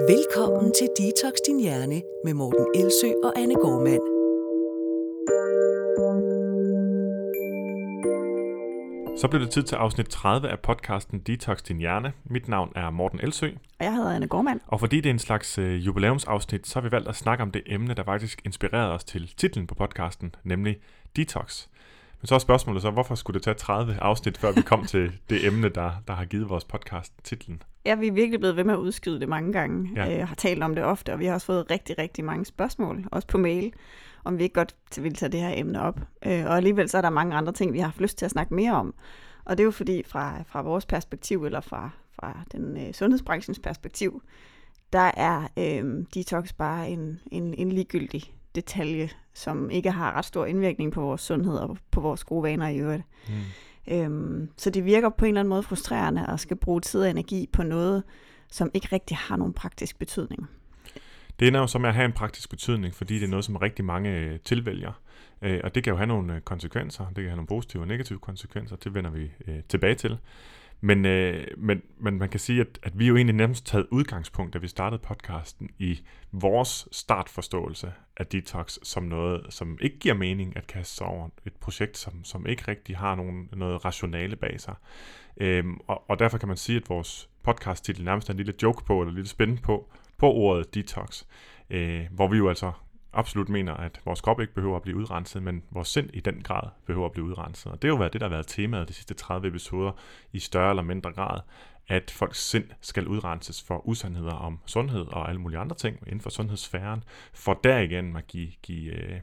Velkommen til Detox Din Hjerne med Morten Elsø og Anne Gormand. Så blev det tid til afsnit 30 af podcasten Detox Din Hjerne. Mit navn er Morten Elsø. Og jeg hedder Anne Gormand. Og fordi det er en slags øh, jubilæumsafsnit, så har vi valgt at snakke om det emne, der faktisk inspirerede os til titlen på podcasten, nemlig Detox. Men så er spørgsmålet så, hvorfor skulle det tage 30 afsnit, før vi kom til det emne, der, der har givet vores podcast titlen? Ja, vi er virkelig blevet ved med at udskyde det mange gange. Ja. Øh, har talt om det ofte, og vi har også fået rigtig, rigtig mange spørgsmål, også på mail, om vi ikke godt vil tage det her emne op. Øh, og alligevel så er der mange andre ting, vi har haft lyst til at snakke mere om. Og det er jo fordi, fra, fra vores perspektiv, eller fra, fra den øh, sundhedsbranchens perspektiv, der er øh, detox bare en, en, en ligegyldig detalje, som ikke har ret stor indvirkning på vores sundhed og på vores gode vaner i øvrigt. Mm. Øhm, så det virker på en eller anden måde frustrerende at skal bruge tid og energi på noget, som ikke rigtig har nogen praktisk betydning. Det ender jo så med at have en praktisk betydning, fordi det er noget, som rigtig mange øh, tilvælger. Øh, og det kan jo have nogle øh, konsekvenser. Det kan have nogle positive og negative konsekvenser. Det vender vi tilbage til. Men, øh, men, men man kan sige, at, at vi jo egentlig nærmest taget udgangspunkt, da vi startede podcasten, i vores startforståelse af detox som noget, som ikke giver mening at kaste sig over. Et projekt, som, som ikke rigtig har nogen, noget rationale bag sig. Øhm, og, og derfor kan man sige, at vores podcast-titel nærmest er en lille joke på, eller en lille spænd på, på ordet detox. Øh, hvor vi jo altså absolut mener, at vores krop ikke behøver at blive udrenset, men vores sind i den grad behøver at blive udrenset. Og det har jo været det, der har været temaet de sidste 30 episoder i større eller mindre grad, at folks sind skal udrenses for usandheder om sundhed og alle mulige andre ting inden for sundhedssfæren, for derigen at give, give, øh,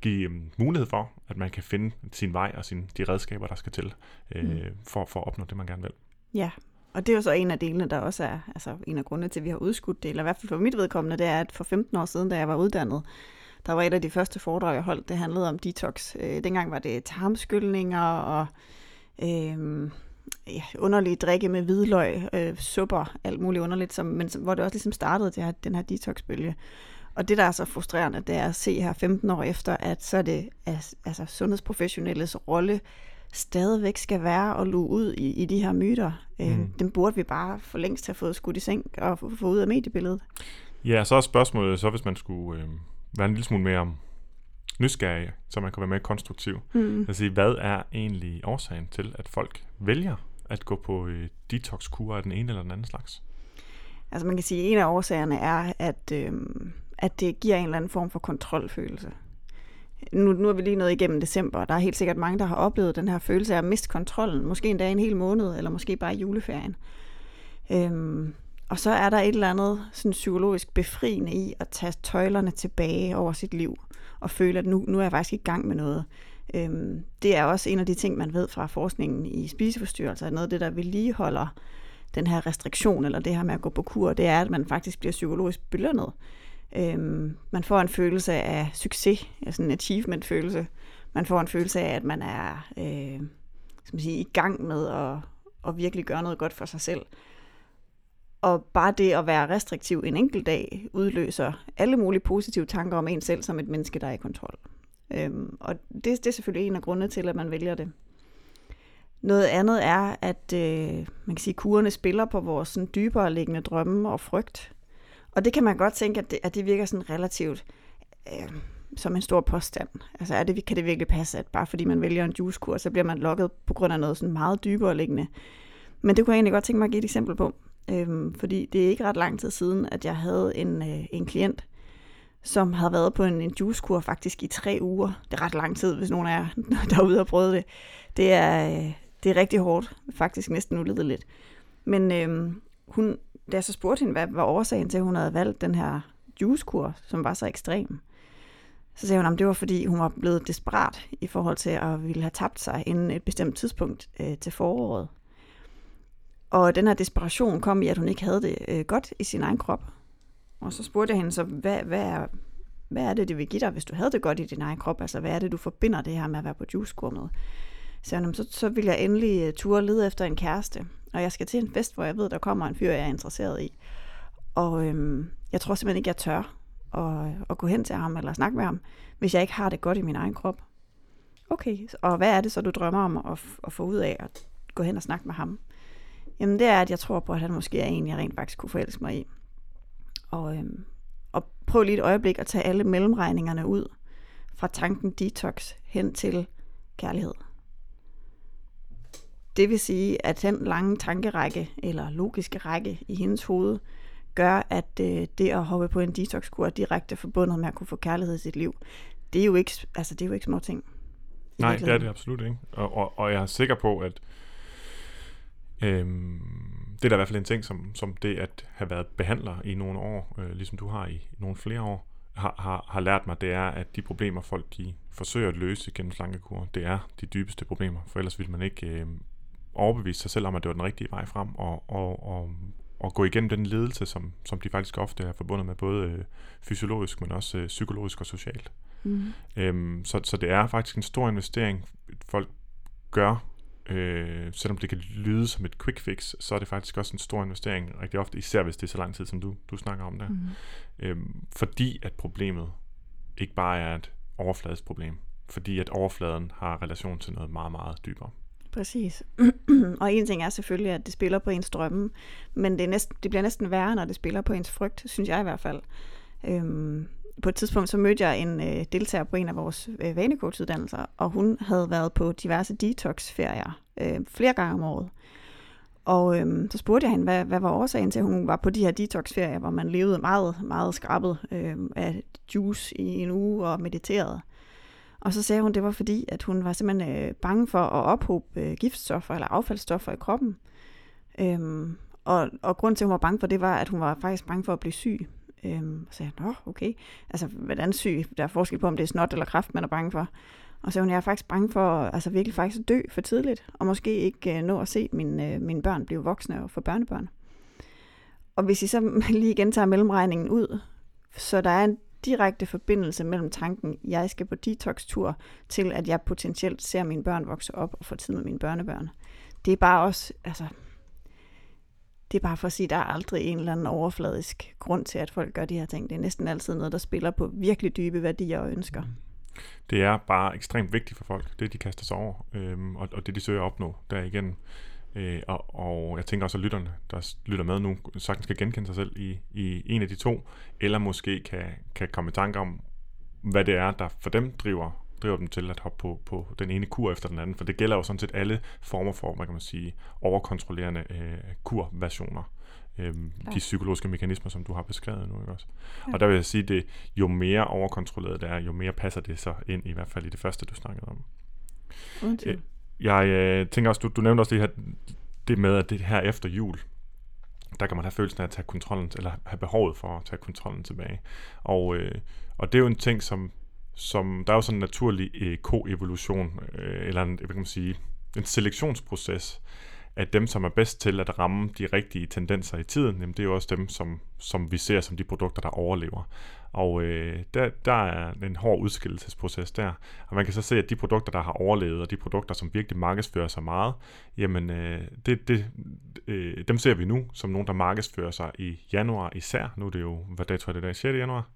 give um, mulighed for, at man kan finde sin vej og sin, de redskaber, der skal til øh, mm. for, for at opnå det, man gerne vil. Ja, og det er jo så en af delene, der også er altså en af grundene til, at vi har udskudt det, eller i hvert fald for mit vedkommende, det er, at for 15 år siden, da jeg var uddannet, der var et af de første foredrag, jeg holdt, det handlede om detox. Øh, dengang var det tarmskyldninger og øh, ja, underlige drikke med hvidløg, øh, supper, alt muligt underligt, som, men som, hvor det også ligesom startede det her, den her detoxbølge. Og det, der er så frustrerende, det er at se her 15 år efter, at så er det altså sundhedsprofessionelles rolle stadigvæk skal være at luge ud i, i de her myter. Øh, mm. dem burde vi bare for længst have fået skudt i seng og få, få ud af mediebilledet. Ja, så er spørgsmålet så, hvis man skulle øh, være en lille smule mere nysgerrig, så man kan være mere konstruktiv. Mm. Altså, hvad er egentlig årsagen til, at folk vælger at gå på øh, detox-kur af den ene eller den anden slags? Altså man kan sige, at en af årsagerne er, at, øh, at det giver en eller anden form for kontrolfølelse nu, nu er vi lige nået igennem december, og der er helt sikkert mange, der har oplevet den her følelse af at miste kontrollen, måske endda en hel måned, eller måske bare i juleferien. Øhm, og så er der et eller andet sådan psykologisk befriende i at tage tøjlerne tilbage over sit liv, og føle, at nu, nu er jeg faktisk i gang med noget. Øhm, det er også en af de ting, man ved fra forskningen i spiseforstyrrelser, at noget af det, der vedligeholder den her restriktion, eller det her med at gå på kur, det er, at man faktisk bliver psykologisk belønnet. Øhm, man får en følelse af succes, altså en achievement-følelse. Man får en følelse af, at man er øh, skal man sige, i gang med at, at virkelig gøre noget godt for sig selv. Og bare det at være restriktiv en enkelt dag udløser alle mulige positive tanker om en selv som et menneske, der er i kontrol. Øhm, og det, det er selvfølgelig en af grundene til, at man vælger det. Noget andet er, at øh, man kan sige, at kurerne spiller på vores sådan, dybere liggende drømme og frygt. Og det kan man godt tænke, at det, at det virker sådan relativt øh, som en stor påstand. Altså er det, kan det virkelig passe, at bare fordi man vælger en juicekur, så bliver man lukket på grund af noget sådan meget dybere liggende. Men det kunne jeg egentlig godt tænke mig at give et eksempel på. Øh, fordi det er ikke ret lang tid siden, at jeg havde en, øh, en klient, som havde været på en, en juicekur faktisk i tre uger. Det er ret lang tid, hvis nogen af jer derude har prøvet det. Det er, øh, det er rigtig hårdt, faktisk næsten ulideligt. Men øh, hun, da jeg så spurgte hende, hvad var årsagen til, at hun havde valgt den her juicekur, som var så ekstrem, så sagde hun, at det var fordi, hun var blevet desperat i forhold til at ville have tabt sig inden et bestemt tidspunkt øh, til foråret. Og den her desperation kom i, at hun ikke havde det øh, godt i sin egen krop. Og så spurgte jeg hende så, hvad, hvad, er, hvad er det, det vil give dig, hvis du havde det godt i din egen krop? Altså, hvad er det, du forbinder det her med at være på juicekur med? Så, jamen, så, så vil jeg endelig øh, ture lede efter en kæreste når jeg skal til en fest, hvor jeg ved, der kommer en fyr, jeg er interesseret i. Og øhm, jeg tror simpelthen ikke, jeg tør at, at gå hen til ham eller snakke med ham, hvis jeg ikke har det godt i min egen krop. Okay, og hvad er det så, du drømmer om at, at få ud af at gå hen og snakke med ham? Jamen det er, at jeg tror på, at han måske er en, jeg rent faktisk kunne forelske mig i. Og, øhm, og prøv lige et øjeblik at tage alle mellemregningerne ud fra tanken detox hen til kærlighed. Det vil sige, at den lange tankerække, eller logiske række i hendes hoved, gør, at øh, det at hoppe på en detox-kur er direkte forbundet med at kunne få kærlighed i sit liv. Det er jo ikke, altså, det er jo ikke små ting. Nej, det er det absolut ikke. Og, og, og jeg er sikker på, at øhm, det er da i hvert fald en ting, som, som det at have været behandler i nogle år, øh, ligesom du har i nogle flere år, har, har, har lært mig, det er, at de problemer, folk de forsøger at løse gennem slankekur, det er de dybeste problemer, for ellers vil man ikke øh, overbevise sig selv om, at det var den rigtige vej frem, og, og, og, og gå igennem den ledelse, som, som de faktisk ofte er forbundet med, både øh, fysiologisk, men også øh, psykologisk og socialt. Mm. Øhm, så, så det er faktisk en stor investering, folk gør, øh, selvom det kan lyde som et quick fix, så er det faktisk også en stor investering, rigtig ofte, især hvis det er så lang tid, som du, du snakker om der. Mm. Øhm, fordi at problemet ikke bare er et overfladisk problem, fordi at overfladen har relation til noget meget, meget dybere. Præcis. og en ting er selvfølgelig, at det spiller på ens drømme, men det, er næsten, det bliver næsten værre, når det spiller på ens frygt, synes jeg i hvert fald. Øhm, på et tidspunkt så mødte jeg en øh, deltager på en af vores øh, vanecoachuddannelser, og hun havde været på diverse detox-ferier øh, flere gange om året. Og øh, så spurgte jeg hende, hvad, hvad var årsagen til, at hun var på de her detox-ferier, hvor man levede meget, meget skrabet øh, af juice i en uge og mediterede. Og så sagde hun, det var fordi, at hun var simpelthen øh, bange for at ophobe øh, giftstoffer eller affaldsstoffer i kroppen. Øhm, og, og grund til, at hun var bange for det, var, at hun var faktisk bange for at blive syg. Øhm, så sagde jeg, nå, okay. Altså, hvordan syg? Der er forskel på, om det er snot eller kræft, man er bange for. Og så hun, jeg er faktisk bange for altså virkelig faktisk at dø for tidligt, og måske ikke øh, nå at se mine, øh, mine børn blive voksne og få børnebørn. Og hvis I så lige igen tager mellemregningen ud, så der er en direkte forbindelse mellem tanken, jeg skal på detox-tur, til at jeg potentielt ser mine børn vokse op og få tid med mine børnebørn. Det er bare også, altså, det er bare for at sige, at der er aldrig en eller anden overfladisk grund til, at folk gør de her ting. Det er næsten altid noget, der spiller på virkelig dybe værdier og ønsker. Det er bare ekstremt vigtigt for folk, det de kaster sig over, øhm, og, og det de søger at opnå der igen. Øh, og, og jeg tænker også, at lytterne, der lytter med nu, sagtens skal genkende sig selv i, i en af de to, eller måske kan, kan komme i tanke om, hvad det er, der for dem driver driver dem til at hoppe på, på den ene kur efter den anden, for det gælder jo sådan set alle former for, hvad kan man sige, overkontrollerende øh, kurversioner. Øhm, ja. De psykologiske mekanismer, som du har beskrevet nu, ikke også? Ja. Og der vil jeg sige, at jo mere overkontrolleret det er, jo mere passer det så ind, i hvert fald i det første, du snakkede om. Okay. Jeg øh, tænker også, du, du nævnte også det her, det med, at det her efter jul, der kan man have følelsen af at tage kontrollen, eller have behovet for at tage kontrollen tilbage. Og, øh, og det er jo en ting, som som der er jo sådan en naturlig øh, koevolution, øh, eller en, hvad kan man sige, en selektionsproces, at dem, som er bedst til at ramme de rigtige tendenser i tiden, jamen det er jo også dem, som, som vi ser som de produkter, der overlever. Og øh, der, der er en hård udskillelsesproces der. Og man kan så se, at de produkter, der har overlevet, og de produkter, som virkelig markedsfører sig meget, jamen øh, det, det, øh, dem ser vi nu som nogen, der markedsfører sig i januar især. Nu er det jo, hvad dato er det der? 6. januar?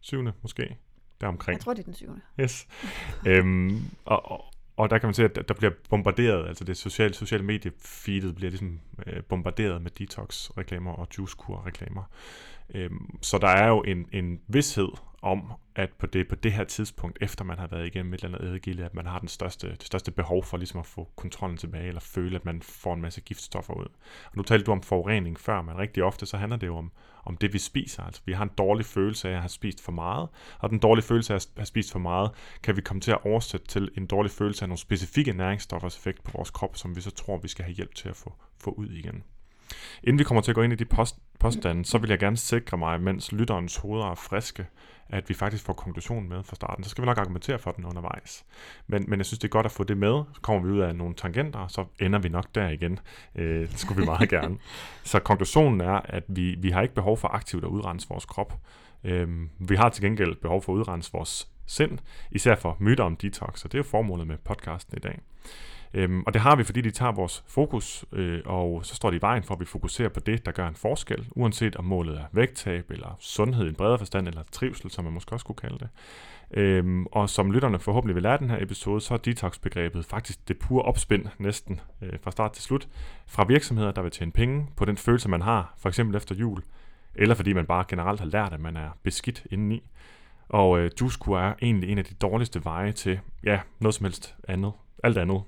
7. måske? deromkring. Jeg tror, det er den syvende. Yes. øhm, og, og, og der kan man se, at der bliver bombarderet, altså det sociale, sociale mediefeedet bliver ligesom øh, bombarderet med detox-reklamer og juicekur-reklamer. Øhm, så der er jo en, en vidshed om, at på det, på det her tidspunkt, efter man har været igennem et eller andet eddegilde, at man har den største, det største behov for ligesom at få kontrollen tilbage, eller føle, at man får en masse giftstoffer ud. Og nu talte du om forurening før, men rigtig ofte så handler det jo om, om det, vi spiser. Altså, vi har en dårlig følelse af at have spist for meget, og den dårlige følelse af at have spist for meget, kan vi komme til at oversætte til en dårlig følelse af nogle specifikke næringsstoffers effekt på vores krop, som vi så tror, vi skal have hjælp til at få, få ud igen. Inden vi kommer til at gå ind i de post, påstande, så vil jeg gerne sikre mig, mens lytterens hoveder er friske, at vi faktisk får konklusionen med fra starten. Så skal vi nok argumentere for den undervejs. Men, men jeg synes, det er godt at få det med. Så kommer vi ud af nogle tangenter, så ender vi nok der igen. Øh, det skulle vi meget gerne. Så konklusionen er, at vi, vi har ikke behov for aktivt at udrense vores krop. Øh, vi har til gengæld behov for at udrense vores sind, især for myter om detox, og det er jo formålet med podcasten i dag. Øhm, og det har vi, fordi de tager vores fokus, øh, og så står de i vejen for, at vi fokuserer på det, der gør en forskel, uanset om målet er vægttab, eller sundhed i en bredere forstand, eller trivsel, som man måske også kunne kalde det. Øhm, og som lytterne forhåbentlig vil lære den her episode, så er detox-begrebet faktisk det pure opspind næsten øh, fra start til slut, fra virksomheder, der vil tjene penge på den følelse, man har, for eksempel efter jul, eller fordi man bare generelt har lært, at man er beskidt indeni. Og øh, juicekur er egentlig en af de dårligste veje til, ja, noget som helst andet, alt andet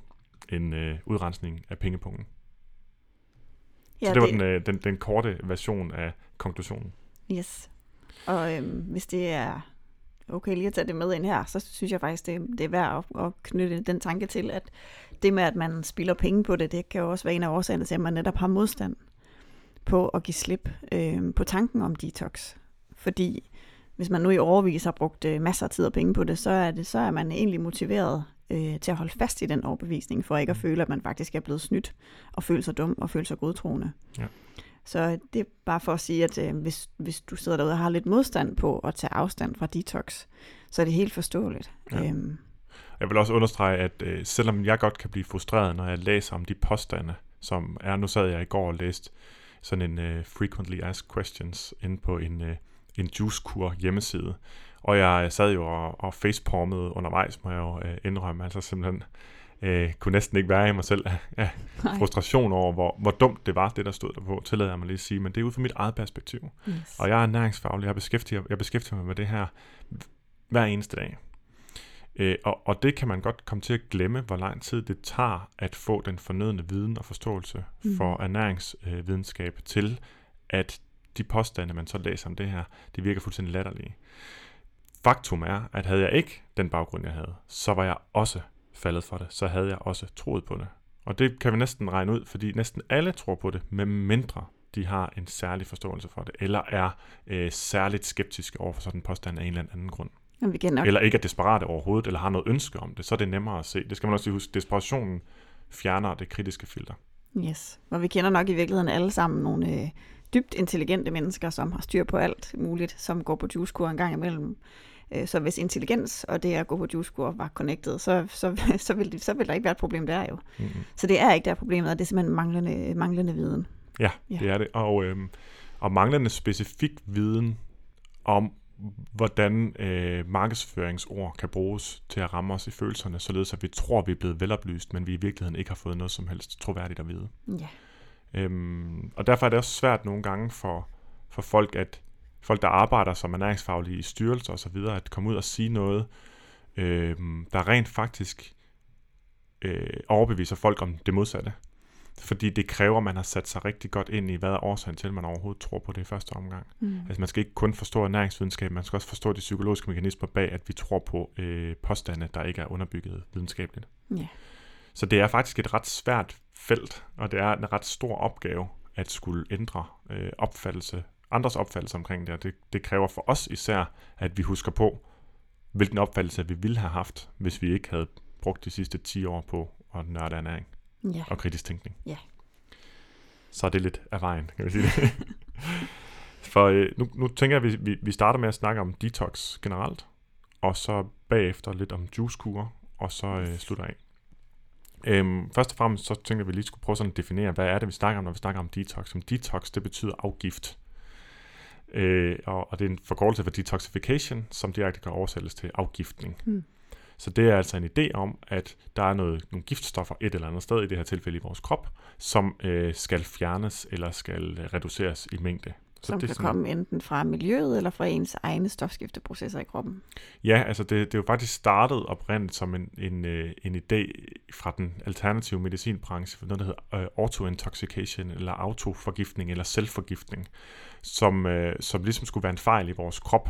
end øh, udrensning af pengepunkten. Ja, så det var det... Den, øh, den, den korte version af konklusionen. Yes. Og øhm, hvis det er okay lige at tage det med ind her, så synes jeg faktisk, det, det er værd at, at knytte den tanke til, at det med, at man spilder penge på det, det kan jo også være en af årsagerne til, at man netop har modstand på at give slip øh, på tanken om detox. Fordi hvis man nu i overvis har brugt øh, masser af tid og penge på det, så er, det, så er man egentlig motiveret øh, til at holde fast i den overbevisning, for ikke at mm. føle, at man faktisk er blevet snydt, og føle sig dum, og føle sig godtroende. Ja. Så det er bare for at sige, at øh, hvis, hvis du sidder derude og har lidt modstand på at tage afstand fra detox, så er det helt forståeligt. Ja. Øhm. Jeg vil også understrege, at øh, selvom jeg godt kan blive frustreret, når jeg læser om de påstande, som er, nu sad jeg i går og læste sådan en uh, frequently asked questions inde på en, uh, en juicekur hjemmeside. Og jeg sad jo og, og facepalmede undervejs, må jeg jo uh, indrømme. Altså simpelthen uh, kunne næsten ikke være i mig selv af, af frustration over, hvor, hvor dumt det var, det der stod der på, tillader jeg mig lige at sige. Men det er ud fra mit eget perspektiv. Yes. Og jeg er næringsfaglig, jeg beskæftiger, jeg beskæftiger mig med det her hver eneste dag. Øh, og, og det kan man godt komme til at glemme, hvor lang tid det tager at få den fornødne viden og forståelse mm. for ernæringsvidenskab øh, til, at de påstande, man så læser om det her, det virker fuldstændig latterlige. Faktum er, at havde jeg ikke den baggrund, jeg havde, så var jeg også faldet for det. Så havde jeg også troet på det. Og det kan vi næsten regne ud, fordi næsten alle tror på det, med mindre de har en særlig forståelse for det, eller er øh, særligt skeptiske over for sådan en påstand af en eller anden grund. Vi kan nok... Eller ikke er desperate overhovedet, eller har noget ønske om det, så er det nemmere at se. Det skal man også huske. Desperationen fjerner det kritiske filter. Yes, og vi kender nok i virkeligheden alle sammen nogle øh, dybt intelligente mennesker, som har styr på alt muligt, som går på juicekur en gang imellem. Øh, så hvis intelligens og det at gå på juicekur var connected, så, så, så, vil det, så vil der ikke være et problem der jo. Mm-hmm. Så det er ikke der problemet, og det er simpelthen manglende, manglende viden. Ja, ja, det er det. Og, øhm, og manglende specifik viden om, hvordan øh, markedsføringsord kan bruges til at ramme os i følelserne, således at vi tror, at vi er blevet veloplyst, men vi i virkeligheden ikke har fået noget som helst troværdigt at vide. Ja. Øhm, og derfor er det også svært nogle gange for, for folk, at folk, der arbejder som ernæringsfaglige i styrelser osv., at komme ud og sige noget, øh, der rent faktisk øh, overbeviser folk om det modsatte. Fordi det kræver, at man har sat sig rigtig godt ind i, hvad er årsagen til, at man overhovedet tror på det i første omgang. Mm. Altså man skal ikke kun forstå ernæringsvidenskab, man skal også forstå de psykologiske mekanismer bag, at vi tror på øh, påstande, der ikke er underbygget videnskabeligt. Yeah. Så det er faktisk et ret svært felt, og det er en ret stor opgave at skulle ændre øh, opfattelse, andres opfattelse omkring det, og det, det kræver for os især, at vi husker på, hvilken opfattelse vi ville have haft, hvis vi ikke havde brugt de sidste 10 år på at nørde ernæring ja. og kritisk tænkning. Ja. Så er det lidt af vejen, kan vi sige det. For øh, nu, nu tænker jeg, at vi, vi starter med at snakke om detox generelt, og så bagefter lidt om juicekur, og så øh, slutter af. Øhm, først og fremmest så tænker jeg, at vi lige skulle prøve sådan at definere, hvad er det, vi snakker om, når vi snakker om detox. Som detox, det betyder afgift. Øh, og, og det er en forkortelse for detoxification, som direkte kan oversættes til afgiftning. Mm. Så det er altså en idé om, at der er noget, nogle giftstoffer et eller andet sted, i det her tilfælde i vores krop, som øh, skal fjernes eller skal øh, reduceres i mængde. Så som det kan sådan, komme enten fra miljøet eller fra ens egne stofskifteprocesser i kroppen. Ja, altså det, det er jo faktisk startet oprindeligt som en, en, øh, en idé fra den alternative medicinbranche, for noget, der hedder uh, autointoxication, eller autoforgiftning, eller selvforgiftning, som, uh, som ligesom skulle være en fejl i vores krop,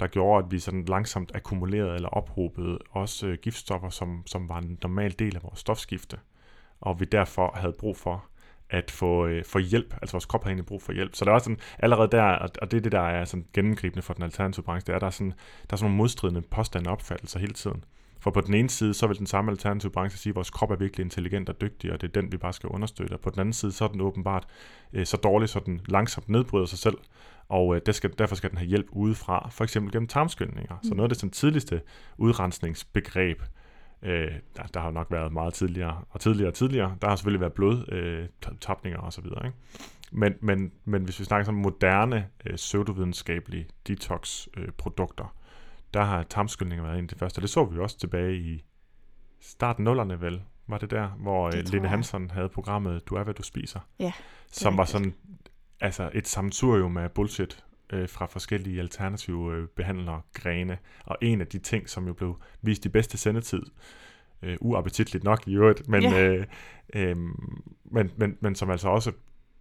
der gjorde, at vi sådan langsomt akkumulerede eller ophobede også øh, giftstoffer, som, som var en normal del af vores stofskifte. Og vi derfor havde brug for at få, øh, få hjælp, altså vores krop havde egentlig brug for hjælp. Så der er sådan, allerede der, og det er det, der er sådan gennemgribende for den alternative branche, det er, der er sådan, der er sådan nogle modstridende påstande og opfattelser hele tiden. For på den ene side, så vil den samme alternative branche sige, at vores krop er virkelig intelligent og dygtig, og det er den, vi bare skal understøtte. Og på den anden side, så er den åbenbart øh, så dårlig, så den langsomt nedbryder sig selv, og øh, der skal, derfor skal den have hjælp udefra, for eksempel gennem tarmskyldninger. Mm. Så noget af det sådan, tidligste udrensningsbegreb, øh, der, der har jo nok været meget tidligere, og tidligere og tidligere, der har selvfølgelig været blodtapninger øh, osv., ikke? Men, men, men hvis vi snakker om moderne øh, pseudovidenskabelige detox-produkter, øh, der har tarmskyldninger været en af de første. Det så vi også tilbage i starten nullerne vel, var det der, hvor det øh, Lene Hansen havde programmet Du er, hvad du spiser. Ja. Som var sådan altså et samturium af bullshit øh, fra forskellige alternative øh, behandlere grene. Og en af de ting, som jo blev vist i bedste sendetid, øh, uappetitligt nok i øvrigt, men, Ja. øh, øh, men, men, men som altså også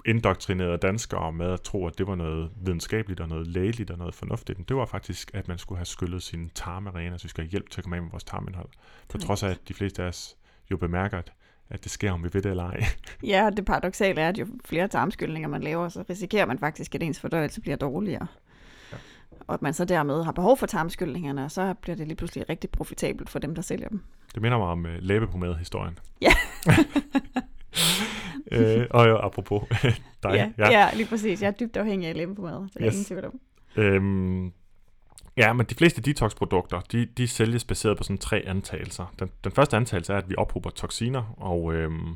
indoktrinerede danskere med at tro, at det var noget videnskabeligt og noget lægeligt og noget fornuftigt. Det var faktisk, at man skulle have skyllet sine tarme rene, så vi skal have hjælp til at komme af med vores tarmindhold. På trods af, at de fleste af os jo bemærker, at, at det sker, om vi ved det eller ej. Ja, det paradoxale er, at jo flere tarmskyldninger man laver, så risikerer man faktisk, at ens fordøjelse bliver dårligere. Ja. Og at man så dermed har behov for tarmskyldningerne, og så bliver det lige pludselig rigtig profitabelt for dem, der sælger dem. Det minder mig om uh, læbepomade-historien. Ja. øh, og jo, apropos dig. ja, ja. ja, lige præcis. Jeg er dybt afhængig af læbepomade, det er yes. ingen tvivl om. Øhm, ja, men de fleste detox-produkter, de, de sælges baseret på sådan tre antagelser. Den, den første antagelse er, at vi ophober toksiner og øhm,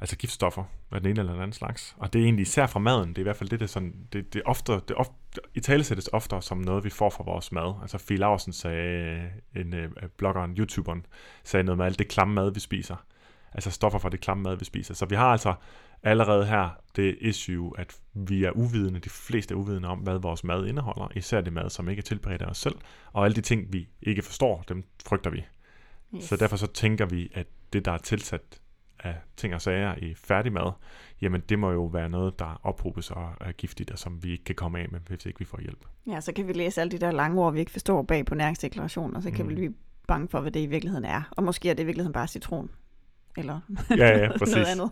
altså giftstoffer af den ene eller den anden slags. Og det er egentlig især fra maden. Det er i hvert fald det, det, er sådan, det, det, ofte, det ofte, i tale sættes oftere som noget, vi får fra vores mad. Altså Fie Larsen sagde, en øh, bloggeren, YouTuberen, sagde noget med alt det klamme mad, vi spiser. Altså stoffer fra det klamme mad, vi spiser. Så vi har altså allerede her det issue, at vi er uvidende, de fleste er uvidende om, hvad vores mad indeholder, især det mad, som ikke er tilberedt af os selv, og alle de ting, vi ikke forstår, dem frygter vi. Yes. Så derfor så tænker vi, at det, der er tilsat af ting og sager i færdig mad, jamen det må jo være noget, der ophobes og er giftigt, og som vi ikke kan komme af med, hvis ikke vi får hjælp. Ja, så kan vi læse alle de der lange ord, vi ikke forstår bag på næringsdeklarationen, og så kan Mm. vi blive bange for, hvad det i virkeligheden er. Og måske er det i virkeligheden bare citron. Eller Ja, ja, præcis. noget andet,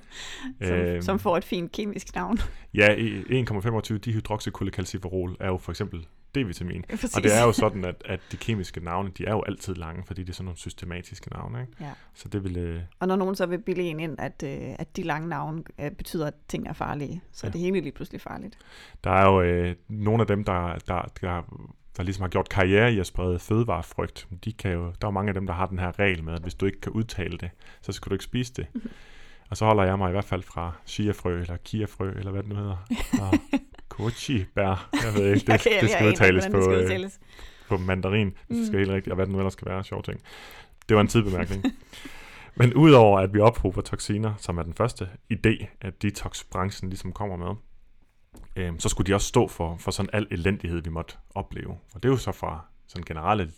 som, Øhm. som får et fint kemisk navn. Ja, i 1,25 dihydroxycholecalciferol er jo for eksempel D-vitamin. Præcis. Og det er jo sådan, at, at de kemiske navne, de er jo altid lange, fordi det er sådan nogle systematiske navne. Ikke? Ja. Så det vil... Øh, Og når nogen så vil bilde en ind, at, øh, at de lange navne øh, betyder, at ting er farlige, så er Ja. det hele lige pludselig farligt. der er jo øh, nogle af dem, der, der, der, der ligesom har gjort karriere i at sprede fødevarefrygt. De kan jo, der er jo mange af dem, der har den her regel med, at hvis du ikke kan udtale det, så skal du ikke spise det. Og så holder jeg mig i hvert fald fra chiafrø, eller kiafrø, eller hvad det nu hedder. Og kochi bær. Jeg ved ikke, det, det skal udtales på, det skal øh, udtales. på mandarin, hvis det Mm. skal helt rigtigt, og hvad det nu ellers skal være, sjov ting. Det var en tidbemærkning. Men udover at vi ophober toksiner, som er den første idé, at detox-branchen ligesom kommer med, øhm, så skulle de også stå for, for sådan al elendighed, vi måtte opleve. Og det er jo så fra sådan generelle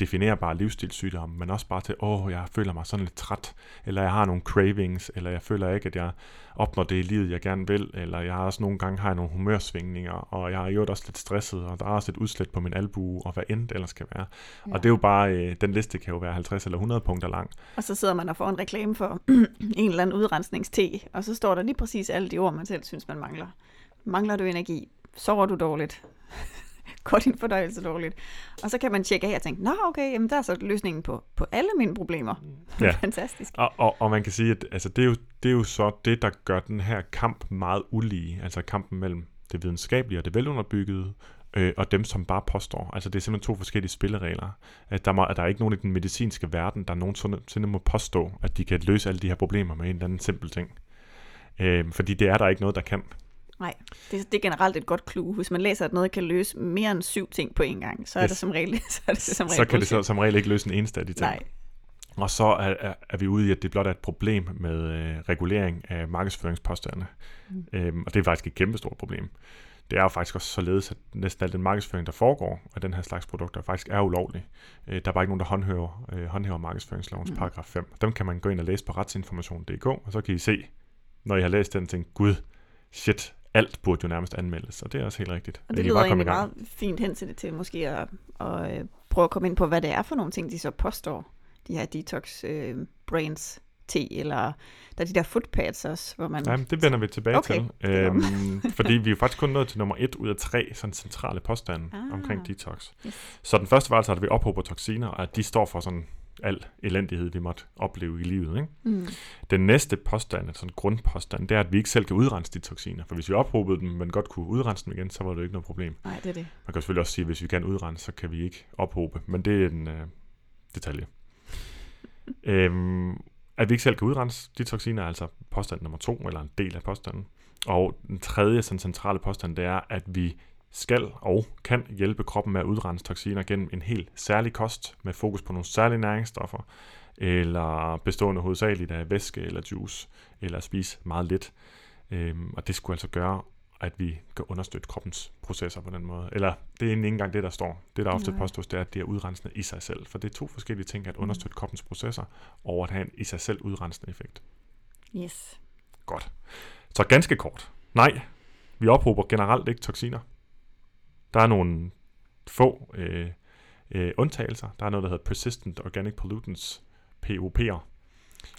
definerbare livsstilssygdomme, men også bare til, åh, jeg føler mig sådan lidt træt, eller jeg har nogle cravings, eller jeg føler ikke, at jeg opnår det i livet, jeg gerne vil, eller jeg har også nogle gange har jeg nogle humørsvingninger, og jeg er jo også lidt stresset, og der er også et udslæt på min albue, og hvad end det ellers skal være. Ja. Og det er jo bare, øh, den liste kan jo være 50 eller 100 punkter lang. Og så sidder man og får en reklame for en eller anden udrensningste, og så står der lige præcis alle de ord, man selv synes, man mangler. Mangler du energi? Sover du dårligt? Går din fordøjelse dårligt? Og så kan man tjekke af og tænke, nå okay, jamen der er så løsningen på, på alle mine problemer. Ja. Fantastisk. Og, og, og man kan sige, at altså, det, er jo, det er jo så det, der gør den her kamp meget ulige. Altså kampen mellem det videnskabelige og det velunderbyggede, øh, og dem, som bare påstår. Altså det er simpelthen to forskellige spilleregler. At der, må, at der er ikke nogen i den medicinske verden, der nogensinde må påstå, at de kan løse alle de her problemer med en eller anden simpel ting. Øh, fordi det er der ikke noget, der kan. Nej, det, det er generelt et godt clue. Hvis man læser, at noget kan løse mere end syv ting på en gang, så er Yes. det som regel, så er det som regel Så kan det så, bullshit. som regel ikke løse en eneste af de ting. Nej, Og så er, er, er vi ude i, at det blot er et problem med øh, regulering af markedsføringspåstandene. Mm. Øhm, og det er faktisk et kæmpestort problem. Det er jo faktisk også således, at næsten al den markedsføring, der foregår af den her slags produkter, faktisk er ulovlig. Øh, der er bare ikke nogen, der håndhæver, øh, håndhæver markedsføringslovens mm. paragraf 5. Dem kan man gå ind og læse på retsinformation.dk, og så kan I se, når I har læst den, tænke, gud, shit, alt burde jo nærmest anmeldes, og det er også helt rigtigt. og det lyder egentlig meget fint hen til det til måske at, at øh, prøve at komme ind på, hvad det er for nogle ting, de så påstår. De her detox øh, brains te, eller der er de der footpads også, hvor man... Jamen, det vender vi tilbage Okay, til. Øhm, fordi vi er jo faktisk kun nået til nummer et ud af tre sådan centrale påstande. Ah. omkring detox. Yes. Så den første var altså, at vi ophober toksiner, og at de står for sådan al elendighed, vi måtte opleve i livet. Ikke? Mm. Den næste påstand, altså sådan grundpåstand, det er, at vi ikke selv kan udrense de toksiner. For hvis vi ophobede dem, men godt kunne udrense dem igen, så var det ikke noget problem. Nej, det er det. Man kan selvfølgelig også sige, at hvis vi kan udrense, så kan vi ikke ophobe. Men det er en øh, detalje. øhm, at vi ikke selv kan udrense de toksiner er altså påstand nummer to, eller en del af påstanden. Og den tredje sådan centrale påstand, det er, at vi skal og kan hjælpe kroppen med at udrense toksiner gennem en helt særlig kost med fokus på nogle særlige næringsstoffer, eller bestående hovedsageligt af væske eller juice, eller at spise meget lidt. Øhm, og det skulle altså gøre, at vi kan understøtte kroppens processer på den måde. Eller det er ikke engang det, der står. Det, der ofte Nej. påstås, det er, at det er udrensende i sig selv. For det er to forskellige ting, at understøtte kroppens processer, og at have en i sig selv udrensende effekt. Yes. Godt. Så ganske kort. Nej, vi ophober generelt ikke toksiner. Der er nogle få øh, øh, undtagelser. Der er noget, der hedder Persistent Organic Pollutants, POP'er.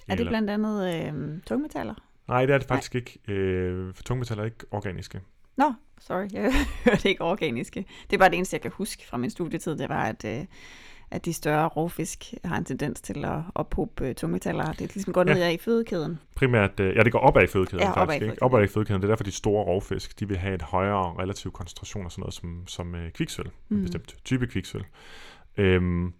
Er det blandt andet øh, tungmetaller? Nej, det er det faktisk ikke. Øh, for tungmetaller er ikke organiske. Nå, sorry, jeg hørte ikke organiske. Det er bare det eneste, jeg kan huske fra min studietid, det var, at, øh, at de større rovfisk har en tendens til at ophobe øh, tungmetaller. Det er ligesom går ned Ja. i fødekæden. Primært, øh, ja, det går opad i fødekæden Ja, opad i faktisk. Fødekæden. Opad i fødekæden. Det er derfor, de store rovfisk, de vil have et højere relativ koncentration af sådan noget som, som øh, kviksøl. Mm. En bestemt type kviksøl. Øhm,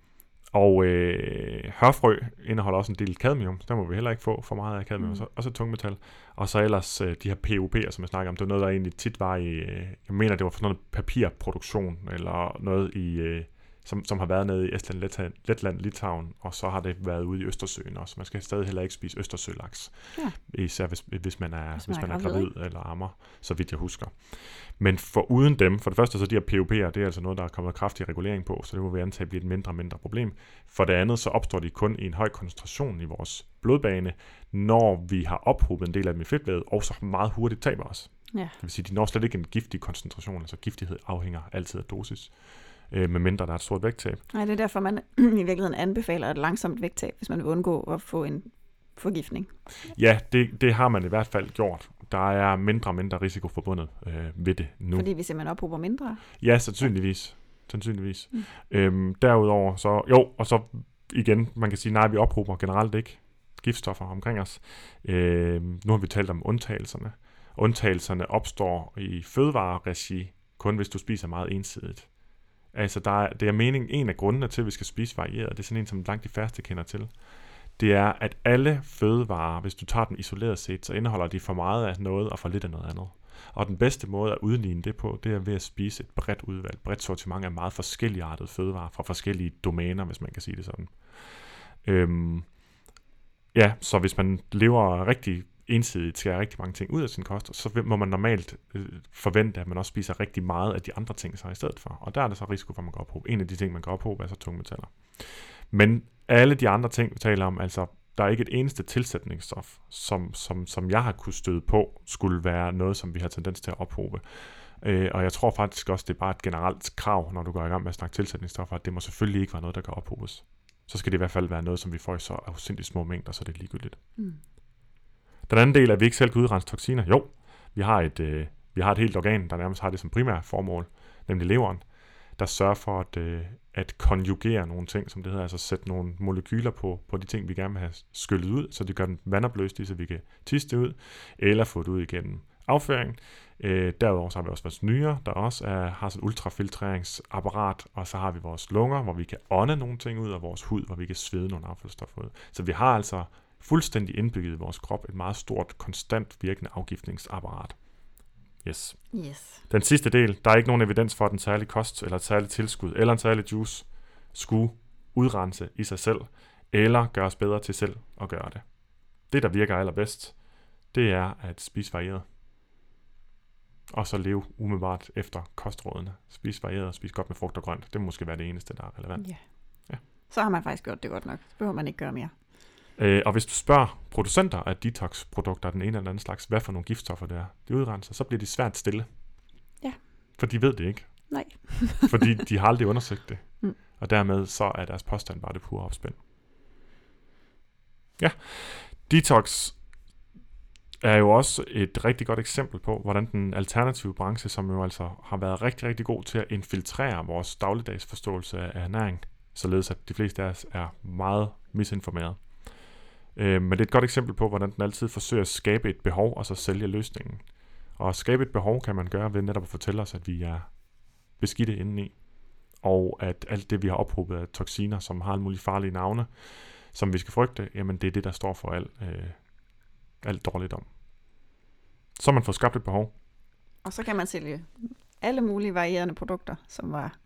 og øh, hørfrø indeholder også en del cadmium. Der må vi heller ikke få for meget af cadmium. Mm. Mm. Så, også tungmetal. Og så ellers øh, de her POP'er, som jeg snakker om. Det var noget, der egentlig tit var i... Øh, jeg mener, det var for sådan noget papirproduktion, eller noget i... Øh, som, som har været nede i Estland, Letland, Letland, Litauen, og så har det været ude i Østersøen også. Man skal stadig heller ikke spise Østersølaks. Ja. Især hvis, hvis man er, hvis Hvis man man er gravid, gravid eller ammer, så vidt jeg husker. Men for uden dem, for det første så de her POP'er, det er altså noget, der er kommet kraftig regulering på, så det må vi antage bliver et mindre og mindre problem. For det andet, så opstår de kun i en høj koncentration i vores blodbane, når vi har ophobet en del af dem i fedtvævet, og så meget hurtigt taber os. Ja. Det vil sige, de når slet ikke en giftig koncentration, altså giftighed afhænger altid af dosis, øh, medmindre der er et stort vægttab. Nej, det er derfor, man i virkeligheden anbefaler et langsomt vægttab, hvis man vil undgå at få en forgiftning. Ja, det, det har man i hvert fald gjort. Der er mindre og mindre risiko forbundet øh, ved det nu. Fordi vi simpelthen ophober mindre. Ja, sandsynligvis. Sandsynligvis. Mm. Øhm, derudover så, jo, og så igen, man kan sige, nej, vi ophober generelt ikke giftstoffer omkring os. Øhm, nu har vi talt om undtagelserne. Undtagelserne opstår i fødevareregi, kun hvis du spiser meget ensidigt. Altså, der er, det er meningen, en af grundene til, at vi skal spise varieret, det er sådan en, som langt de færreste kender til, det er, at alle fødevarer, hvis du tager dem isoleret set, så indeholder de for meget af noget og for lidt af noget andet. Og den bedste måde at udligne det på, det er ved at spise et bredt udvalg, bredt sortiment af meget forskelligartede fødevarer fra forskellige domæner, hvis man kan sige det sådan. Øhm, ja, så hvis man lever rigtig ensidigt, skærer rigtig mange ting ud af sin kost, så må man normalt øh, forvente, at man også spiser rigtig meget af de andre ting så i stedet for. Og der er der så risiko for, at man går ophob. En af de ting, man går ophob, er så tungmetaller. Men alle de andre ting, vi taler om, altså der er ikke et eneste tilsætningsstof, som, som, som jeg har kunne støde på, skulle være noget, som vi har tendens til at ophobe. Øh, og jeg tror faktisk også, det er bare et generelt krav, når du går i gang med at snakke tilsætningsstoffer, at det må selvfølgelig ikke være noget, der kan ophobes. Så skal det i hvert fald være noget, som vi får i så afsindigt små mængder, så det er ligegyldigt. Mm. Den anden del er, at vi ikke selv kan udrense toksiner. Jo, vi har et, øh, vi har et helt organ, der nærmest har det som primær formål, nemlig leveren, der sørger for at, øh, at konjugere nogle ting, som det hedder, altså sætte nogle molekyler på, på de ting, vi gerne vil have skyllet ud, så det gør den vandopløselig, så vi kan tisse det ud, eller få det ud igennem afføring. Øh, derudover så har vi også vores nyre, der også er, har sådan et ultrafiltreringsapparat, og så har vi vores lunger, hvor vi kan ånde nogle ting ud, og vores hud, hvor vi kan svede nogle affaldsstoffer ud. Så vi har altså fuldstændig indbygget i vores krop et meget stort, konstant virkende afgiftningsapparat. Yes. Yes. Den sidste del, der er ikke nogen evidens for, at en særlig kost, eller et særligt tilskud, eller en særlig juice, skulle udrense i sig selv, eller gøre os bedre til selv at gøre det. Det, der virker allerbedst, det er at spise varieret. Og så leve umiddelbart efter kostrådene. Spis varieret og spis godt med frugt og grønt. Det må måske være det eneste, der er relevant. Ja. Ja. Så har man faktisk gjort det godt nok. Så behøver man ikke gøre mere. Øh, og hvis du spørger producenter af detox-produkter den ene eller anden slags, hvad for nogle giftstoffer det er, de udrenser, så bliver de svært stille. Ja. For de ved det ikke. Nej. fordi de har aldrig undersøgt det. Mm. Og dermed så er deres påstand bare det pure opspænd. Ja, detox er jo også et rigtig godt eksempel på, hvordan den alternative branche, som jo altså har været rigtig, rigtig god til at infiltrere vores dagligdags forståelse af ernæring, således at de fleste af os er meget misinformeret. Øh, men det er et godt eksempel på, hvordan den altid forsøger at skabe et behov, og så sælge løsningen. Og at skabe et behov kan man gøre ved netop at fortælle os, at vi er beskidte indeni, og at alt det, vi har ophobet af toksiner, som har alle mulige farlige navne, som vi skal frygte, jamen det er det, der står for alt, øh, alt dårligdom. Så man får skabt et behov. Og så kan man sælge alle mulige varierende produkter, som var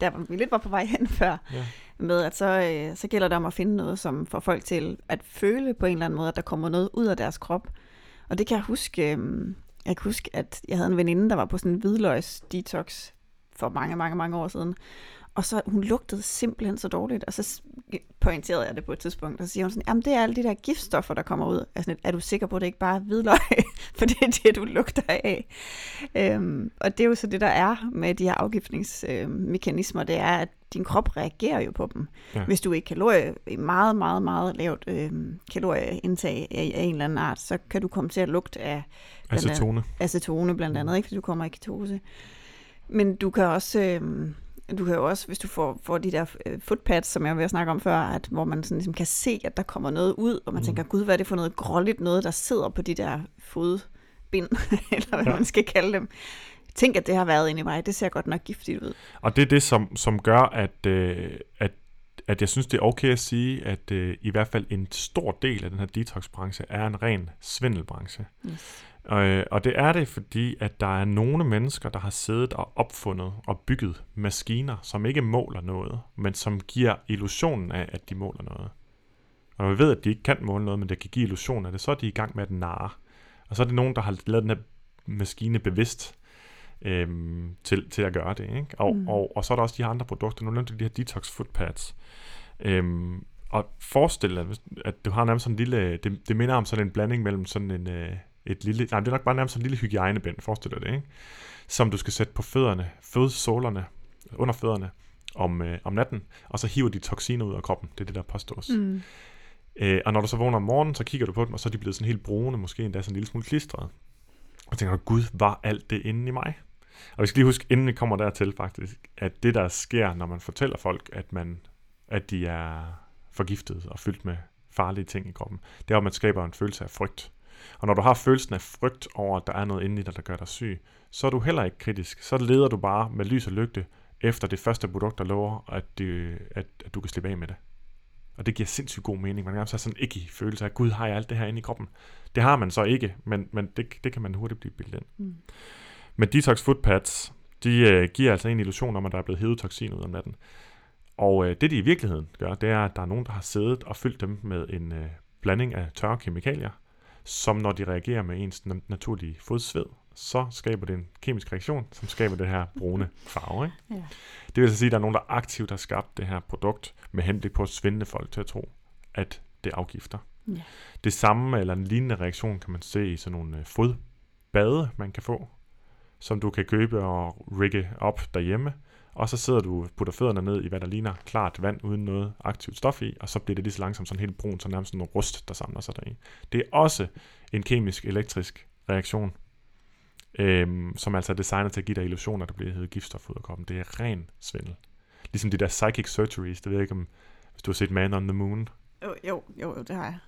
der hvor vi lidt var på vej hen før, Ja. med at så, øh, så gælder det om at finde noget, som får folk til at føle på en eller anden måde, at der kommer noget ud af deres krop. Og det kan jeg huske, øh, jeg kan huske, at jeg havde en veninde, der var på sådan en hvidløgs detox for mange, mange, mange år siden. Og så hun lugtede simpelthen så dårligt, og så pointerede jeg det på et tidspunkt, og så siger hun sådan, jamen det er alle de der giftstoffer, der kommer ud. Altså, er du sikker på, at det ikke bare er hvidløg, for det er det, du lugter af. Øhm, og det er jo så det, der er med de her afgiftningsmekanismer, det er, at din krop reagerer jo på dem. Ja. Hvis du ikke kalorie, meget, meget, meget lavt øh, kalorieindtag af, af en eller anden art, så kan du komme til at lugte af acetone. acetone blandt andet, ikke? fordi du kommer i ketose. Men du kan også... Øh, du kan jo også, hvis du får, får de der øh, footpads, som jeg vil snakke om før, at, hvor man sådan ligesom kan se, at der kommer noget ud, og man mm. tænker, gud, hvad er det for noget gråligt noget, der sidder på de der fodbind, eller hvad ja. man skal kalde dem. Tænk, at det har været inde i mig. Det ser godt nok giftigt ud. Og det er det, som, som gør, at, øh, at, at jeg synes, det er okay at sige, at øh, i hvert fald en stor del af den her detox-branche er en ren svindelbranche. Yes. Og, øh, og det er det, fordi at der er nogle mennesker, der har siddet og opfundet og bygget maskiner, som ikke måler noget, men som giver illusionen af, at de måler noget. Og vi ved, at de ikke kan måle noget, men det kan give illusionen af det, så er de i gang med at narre. Og så er det nogen, der har lavet den her maskine bevidst øhm, til, til at gøre det. Ikke? Og, mm. og, og så er der også de her andre produkter. Nu nævnte de her detox footpads. Øhm, og forestil dig, at du har nærmest sådan en lille, det, det minder om sådan en blanding mellem sådan en, øh, et lille, nej, det er nok bare nærmest sådan en lille hygiejnebind, forestil dig det, ikke? Som du skal sætte på fødderne, fødsålerne, under fødderne om, øh, om natten, og så hiver de toksiner ud af kroppen. Det er det, der påstås. Mm. Øh, og når du så vågner om morgenen, så kigger du på dem, og så er de blevet sådan helt brune, måske endda sådan en lille smule klistret. Og tænker, gud, var alt det inde i mig? Og vi skal lige huske, inden vi kommer dertil faktisk, at det der sker, når man fortæller folk, at, man, at de er forgiftet og fyldt med farlige ting i kroppen, det er, at man skaber en følelse af frygt. Og når du har følelsen af frygt over, at der er noget inde i dig, der gør dig syg, så er du heller ikke kritisk. Så leder du bare med lys og lygte efter det første produkt, der lover, at, det, at, at du kan slippe af med det. Og det giver sindssygt god mening. Man kan have sådan ikke følelse af, gud, har jeg alt det her inde i kroppen? Det har man så ikke, men, men det, det kan man hurtigt blive bildet ind. Mm. Men detox footpads, de øh, giver altså en illusion om, at der er blevet hævet toksin ud om natten. Og øh, det de i virkeligheden gør, det er, at der er nogen, der har siddet og fyldt dem med en øh, blanding af tørre kemikalier, som når de reagerer med ens naturlige fodsved, så skaber det en kemisk reaktion, som skaber det her brune farve. Ikke? Ja. Det vil altså sige, at der er nogen, der aktivt har skabt det her produkt med henblik på at svinde folk til at tro, at det afgifter. Ja. Det samme eller en lignende reaktion kan man se i sådan nogle øh, fodbade, man kan få, som du kan købe og rigge op derhjemme, og så sidder du putter fødderne ned i, hvad der ligner klart vand uden noget aktivt stof i, og så bliver det lige så langsomt sådan helt brun, så nærmest sådan en rust, der samler sig deri. Det er også en kemisk-elektrisk reaktion, øhm, som altså er designet til at give dig illusioner, der bliver heddet giftstof ud af kroppen. Det er ren svindel. Ligesom de der psychic surgeries, det ved jeg ikke om, hvis du har set Man on the Moon. Jo, jo, jo det har jeg.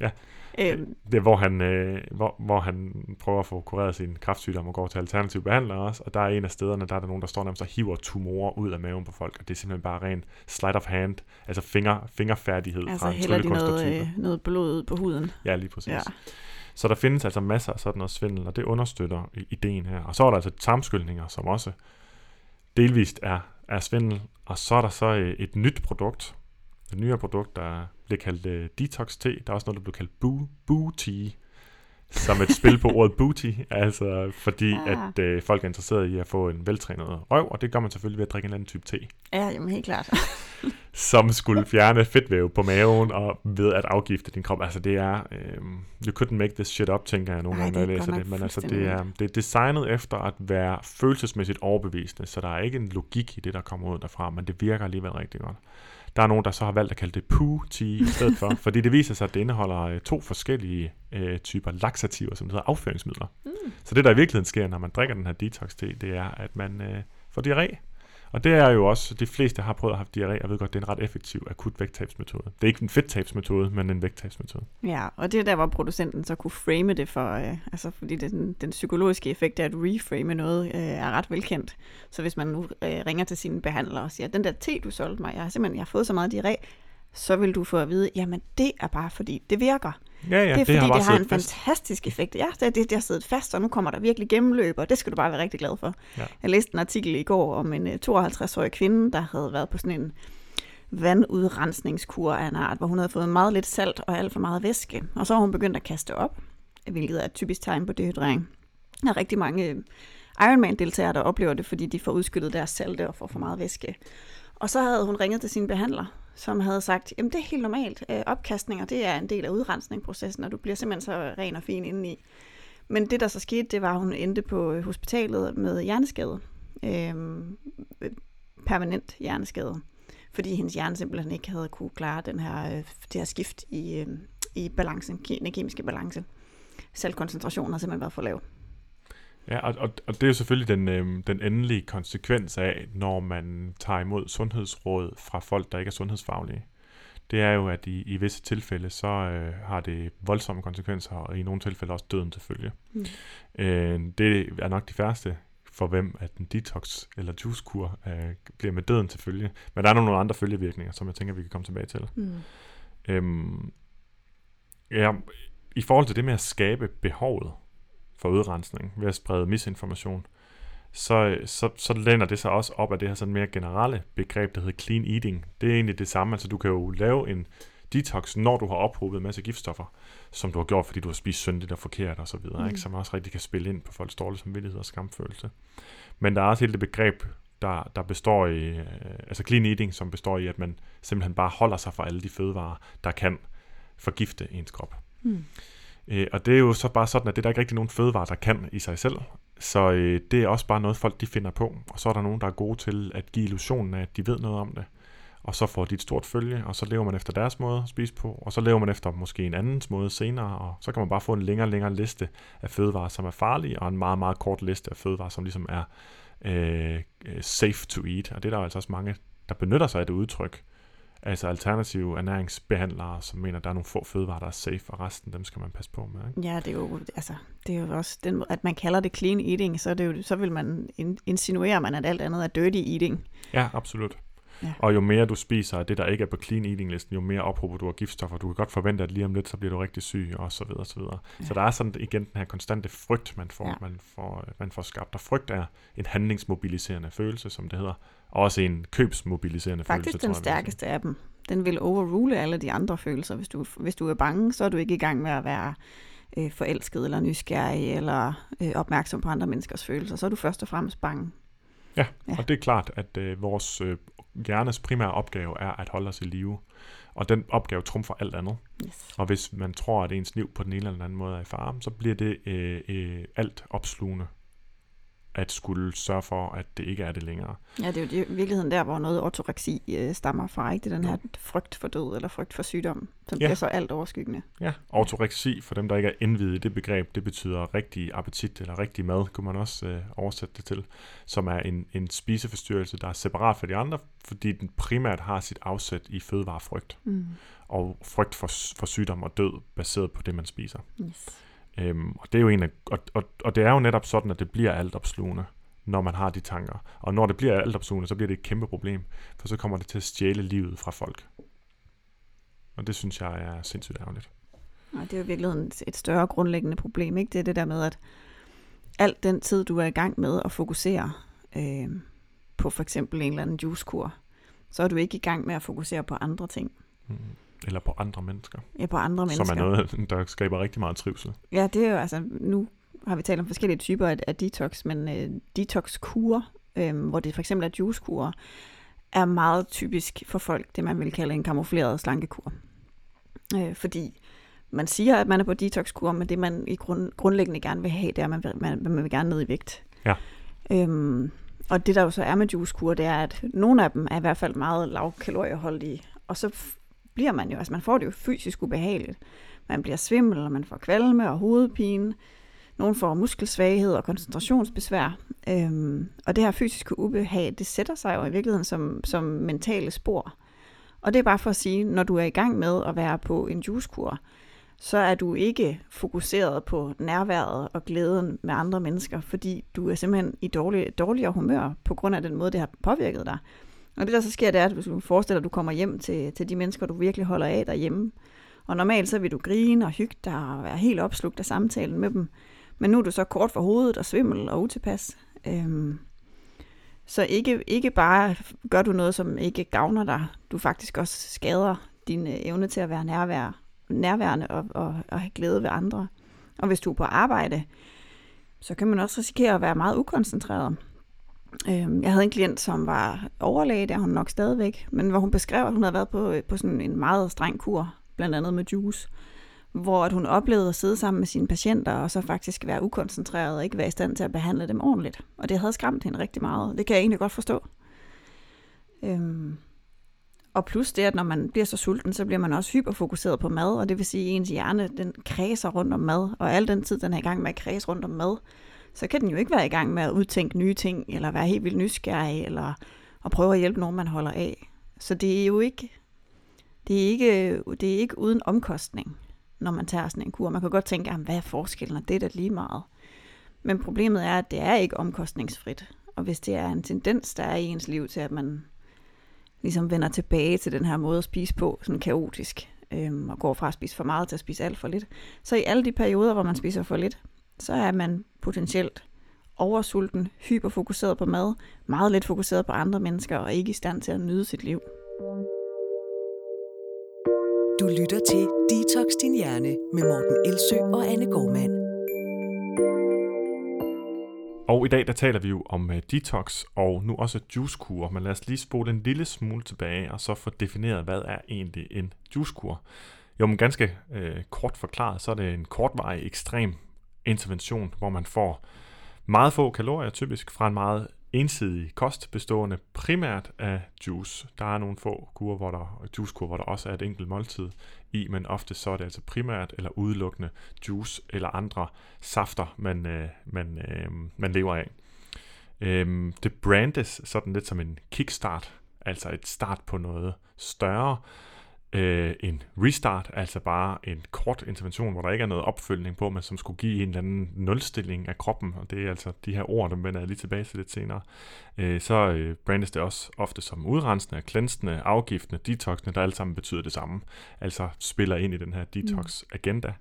Ja, øhm. det er, hvor han, øh, hvor, hvor han prøver at få kureret sin kræftsygdom og går til alternative behandlere også, og der er en af stederne, der er der nogen, der står nærmest og hiver tumorer ud af maven på folk, og det er simpelthen bare ren sleight of hand, altså finger, fingerfærdighed altså fra en hælder de noget, øh, noget blod på huden. Ja, lige præcis. Ja. Så der findes altså masser af sådan noget svindel, og det understøtter ideen her. Og så er der altså tarmskyldninger, som også delvist er, er svindel, og så er der så øh, et nyt produkt, et nyere produkt, der bliver kaldt uh, Detox Tea. Der er også noget, der bliver kaldt Boo, Boo Tea, som et spil på ordet booty, altså fordi ja. at uh, folk er interesseret i at få en veltrænet røv, og det gør man selvfølgelig ved at drikke en anden type te. Ja, jamen helt klart. som skulle fjerne fedtvæv på maven og ved at afgifte din krop. Altså det er, um, you couldn't make this shit up, tænker jeg nogle gange, når jeg læser det. Men altså det er, det er designet efter at være følelsesmæssigt overbevisende, så der er ikke en logik i det, der kommer ud derfra, men det virker alligevel rigtig godt. Der er nogen, der så har valgt at kalde det poo tea i stedet for, fordi det viser sig, at det indeholder øh, to forskellige øh, typer laxativer, som hedder afføringsmidler. Mm. Så det, der i virkeligheden sker, når man drikker den her detox te, det er, at man øh, får diarré. Og det er jo også, de fleste har prøvet at have diarré, og ved godt, det er en ret effektiv akut vægttabsmetode. Det er ikke en fedttabsmetode, men en vægttabsmetode. Ja, og det er der, hvor producenten så kunne frame det for, øh, altså fordi det, den, den psykologiske effekt af at reframe noget øh, er ret velkendt. Så hvis man nu øh, ringer til sin behandler og siger, den der te, du solgte mig, jeg har simpelthen jeg har fået så meget diarré, så vil du få at vide, jamen det er bare fordi, det virker. Ja, ja, det er fordi, det har, det har en fast. fantastisk effekt. Ja, det, det, det har siddet fast, og nu kommer der virkelig gennemløb, og det skal du bare være rigtig glad for. Ja. Jeg læste en artikel i går om en 52-årig øh, kvinde, der havde været på sådan en vandudrensningskur af en art, hvor hun havde fået meget lidt salt og alt for meget væske. Og så har hun begyndt at kaste op, hvilket er et typisk tegn på dehydrering. Der er rigtig mange øh, Ironman-deltagere, der oplever det, fordi de får udskyllet deres salte og får for meget væske. Og så havde hun ringet til sin behandler, som havde sagt, jamen det er helt normalt. Øh, opkastninger, det er en del af udrensningsprocessen, og du bliver simpelthen så ren og fin indeni. Men det, der så skete, det var, at hun endte på øh, hospitalet med hjerneskade. Øh, øh, permanent hjerneskade. Fordi hendes hjerne simpelthen ikke havde kunne klare den her, øh, det her skift i, øh, i balancen, den kemiske balance. Selvkoncentrationen har simpelthen været for lav. Ja, og, og, og det er selvfølgelig den, øh, den endelige konsekvens af, når man tager imod sundhedsråd fra folk, der ikke er sundhedsfaglige. Det er jo, at i, i visse tilfælde, så øh, har det voldsomme konsekvenser, og i nogle tilfælde også døden selvfølgelig. Mm. Øh, det er nok de færreste, for hvem at en detox eller juicekur øh, bliver med døden til følge. Men der er nogle andre følgevirkninger, som jeg tænker, vi kan komme tilbage til. Mm. Øhm, ja, I forhold til det med at skabe behovet, for udrensning ved at sprede misinformation, så, så, så lænder det sig også op af det her sådan mere generelle begreb, der hedder clean eating. Det er egentlig det samme, altså du kan jo lave en detox, når du har ophobet en masse giftstoffer, som du har gjort, fordi du har spist syndigt og forkert osv., mm. ikke? som også rigtig kan spille ind på folks dårlige samvittighed og skamfølelse. Men der er også hele det begreb, der, der består i, øh, altså clean eating, som består i, at man simpelthen bare holder sig fra alle de fødevarer, der kan forgifte ens krop. Mm. Øh, og det er jo så bare sådan, at det er der ikke rigtig nogen fødevare, der kan i sig selv. Så øh, det er også bare noget, folk de finder på. Og så er der nogen, der er gode til at give illusionen af, at de ved noget om det. Og så får de et stort følge, og så lever man efter deres måde at spise på, og så lever man efter måske en andens måde senere, og så kan man bare få en længere og længere liste af fødevarer, som er farlige, og en meget, meget kort liste af fødevarer, som ligesom er øh, øh safe to eat. Og det er der altså også mange, der benytter sig af det udtryk, altså alternative ernæringsbehandlere, som mener, at der er nogle få fødevarer, der er safe, og resten dem skal man passe på med. Ikke? Ja, det er jo, altså, det er jo også den at man kalder det clean eating, så, det jo, så vil man insinuere, man, at alt andet er dirty eating. Ja, absolut. Ja. Og jo mere du spiser af det, der ikke er på clean eating listen, jo mere ophober du af giftstoffer. Du kan godt forvente, at lige om lidt, så bliver du rigtig syg, og så videre, og så videre. Ja. Så der er sådan igen den her konstante frygt, man får, ja. man får, man får skabt. Og frygt er en handlingsmobiliserende følelse, som det hedder. Og også en købsmobiliserende Faktisk følelse. Faktisk den stærkeste af dem. Den vil overrule alle de andre følelser. Hvis du, hvis du er bange, så er du ikke i gang med at være øh, forelsket eller nysgerrig eller øh, opmærksom på andre menneskers følelser. Så er du først og fremmest bange. Ja, ja. og det er klart, at øh, vores øh, hjernes primære opgave er at holde os i live. Og den opgave trumfer alt andet. Yes. Og hvis man tror, at ens liv på den ene eller den anden måde er i fare, så bliver det øh, øh, alt opslugende at skulle sørge for, at det ikke er det længere. Ja, det er jo i virkeligheden der, hvor noget ortoreksi øh, stammer fra, ikke? Det er den her frygt for død eller frygt for sygdom, som ja. bliver så alt overskyggende. Ja, ortoreksi, for dem, der ikke er indvidet i det begreb, det betyder rigtig appetit eller rigtig mad, kunne man også øh, oversætte det til, som er en, en spiseforstyrrelse, der er separat fra de andre, fordi den primært har sit afsæt i fødevarefrygt. Mm. Og frygt for, for sygdom og død, baseret på det, man spiser. Yes. Øhm, og det er jo en af, og, og, og det er jo netop sådan, at det bliver altopslugende, når man har de tanker. Og når det bliver altopslugende, så bliver det et kæmpe problem, for så kommer det til at stjæle livet fra folk. Og det synes jeg er sindssygt ærgerligt. Og det er jo virkelig et større grundlæggende problem, ikke? Det er det der med, at alt den tid, du er i gang med at fokusere øh, på for eksempel en eller anden juicekur, så er du ikke i gang med at fokusere på andre ting. Mm. Eller på andre mennesker. Ja, på andre mennesker. Som er noget, der skaber rigtig meget trivsel. Ja, det er jo altså, nu har vi talt om forskellige typer af, af detox, men øh, detox-kur, øh, hvor det for eksempel er juice-kur, er meget typisk for folk, det man vil kalde en kamufleret slankekur. Øh, fordi man siger, at man er på detox-kur, men det man i grund, grundlæggende gerne vil have, det er, at man vil, man, man vil gerne ned i vægt. Ja. Øhm, og det der jo så er med juicekur, det er, at nogle af dem er i hvert fald meget lavkalorieholdige, og så bliver man jo, altså man får det jo fysisk ubehageligt. Man bliver svimmel, og man får kvalme og hovedpine. Nogle får muskelsvaghed og koncentrationsbesvær. Øhm, og det her fysiske ubehag, det sætter sig jo i virkeligheden som, som mentale spor. Og det er bare for at sige, når du er i gang med at være på en juicekur, så er du ikke fokuseret på nærværet og glæden med andre mennesker, fordi du er simpelthen i dårlig, dårligere humør på grund af den måde, det har påvirket dig. Og det der så sker, det er, at hvis du forestiller, at du kommer hjem til, til de mennesker, du virkelig holder af derhjemme. Og normalt så vil du grine og hygge dig og være helt opslugt af samtalen med dem. Men nu er du så kort for hovedet og svimmel og utilpas. Øhm, så ikke, ikke bare gør du noget, som ikke gavner dig. Du faktisk også skader din øh, evne til at være nærvær, nærværende og, og, og have glæde ved andre. Og hvis du er på arbejde, så kan man også risikere at være meget ukoncentreret. Øhm, jeg havde en klient, som var overlæge, der hun nok stadigvæk, men hvor hun beskrev, at hun havde været på, øh, på sådan en meget streng kur, blandt andet med juice, hvor at hun oplevede at sidde sammen med sine patienter, og så faktisk være ukoncentreret og ikke være i stand til at behandle dem ordentligt. Og det havde skræmt hende rigtig meget. Det kan jeg egentlig godt forstå. Øhm, og plus det, at når man bliver så sulten, så bliver man også hyperfokuseret på mad, og det vil sige, at ens hjerne, den kredser rundt om mad, og al den tid, den er i gang med at kredse rundt om mad, så kan den jo ikke være i gang med at udtænke nye ting, eller være helt vildt nysgerrig, eller at prøve at hjælpe nogen, man holder af. Så det er jo ikke, det er ikke, det er ikke uden omkostning, når man tager sådan en kur. Man kan godt tænke, hvad er forskellen, og det er da lige meget. Men problemet er, at det er ikke omkostningsfrit. Og hvis det er en tendens, der er i ens liv til, at man ligesom vender tilbage til den her måde at spise på, sådan kaotisk, øhm, og går fra at spise for meget til at spise alt for lidt. Så i alle de perioder, hvor man spiser for lidt, så er man potentielt oversulten, hyperfokuseret på mad, meget lidt fokuseret på andre mennesker og ikke i stand til at nyde sit liv. Du lytter til Detox Din Hjerne med Morten Elsø og Anne Gormand. Og i dag der taler vi jo om uh, detox og nu også juicekur, men lad os lige spole en lille smule tilbage og så få defineret, hvad er egentlig en juicekur. Jo, men ganske uh, kort forklaret, så er det en kortvarig ekstrem intervention, hvor man får meget få kalorier typisk fra en meget ensidig kost, bestående primært af juice. Der er nogle få kurer, hvor der, juicekur, hvor der også er et enkelt måltid i, men ofte så er det altså primært eller udelukkende juice eller andre safter, man, øh, man, øh, man lever af. Øhm, det brandes sådan lidt som en kickstart, altså et start på noget større, øh, en restart, altså bare en kort intervention, hvor der ikke er noget opfølgning på, men som skulle give en eller anden nulstilling af kroppen, og det er altså de her ord, dem vender jeg lige tilbage til lidt senere, øh, så øh, brandes det også ofte som udrensende, klænsende, afgiftende, detoxende, der alt sammen betyder det samme, altså spiller ind i den her detox-agenda.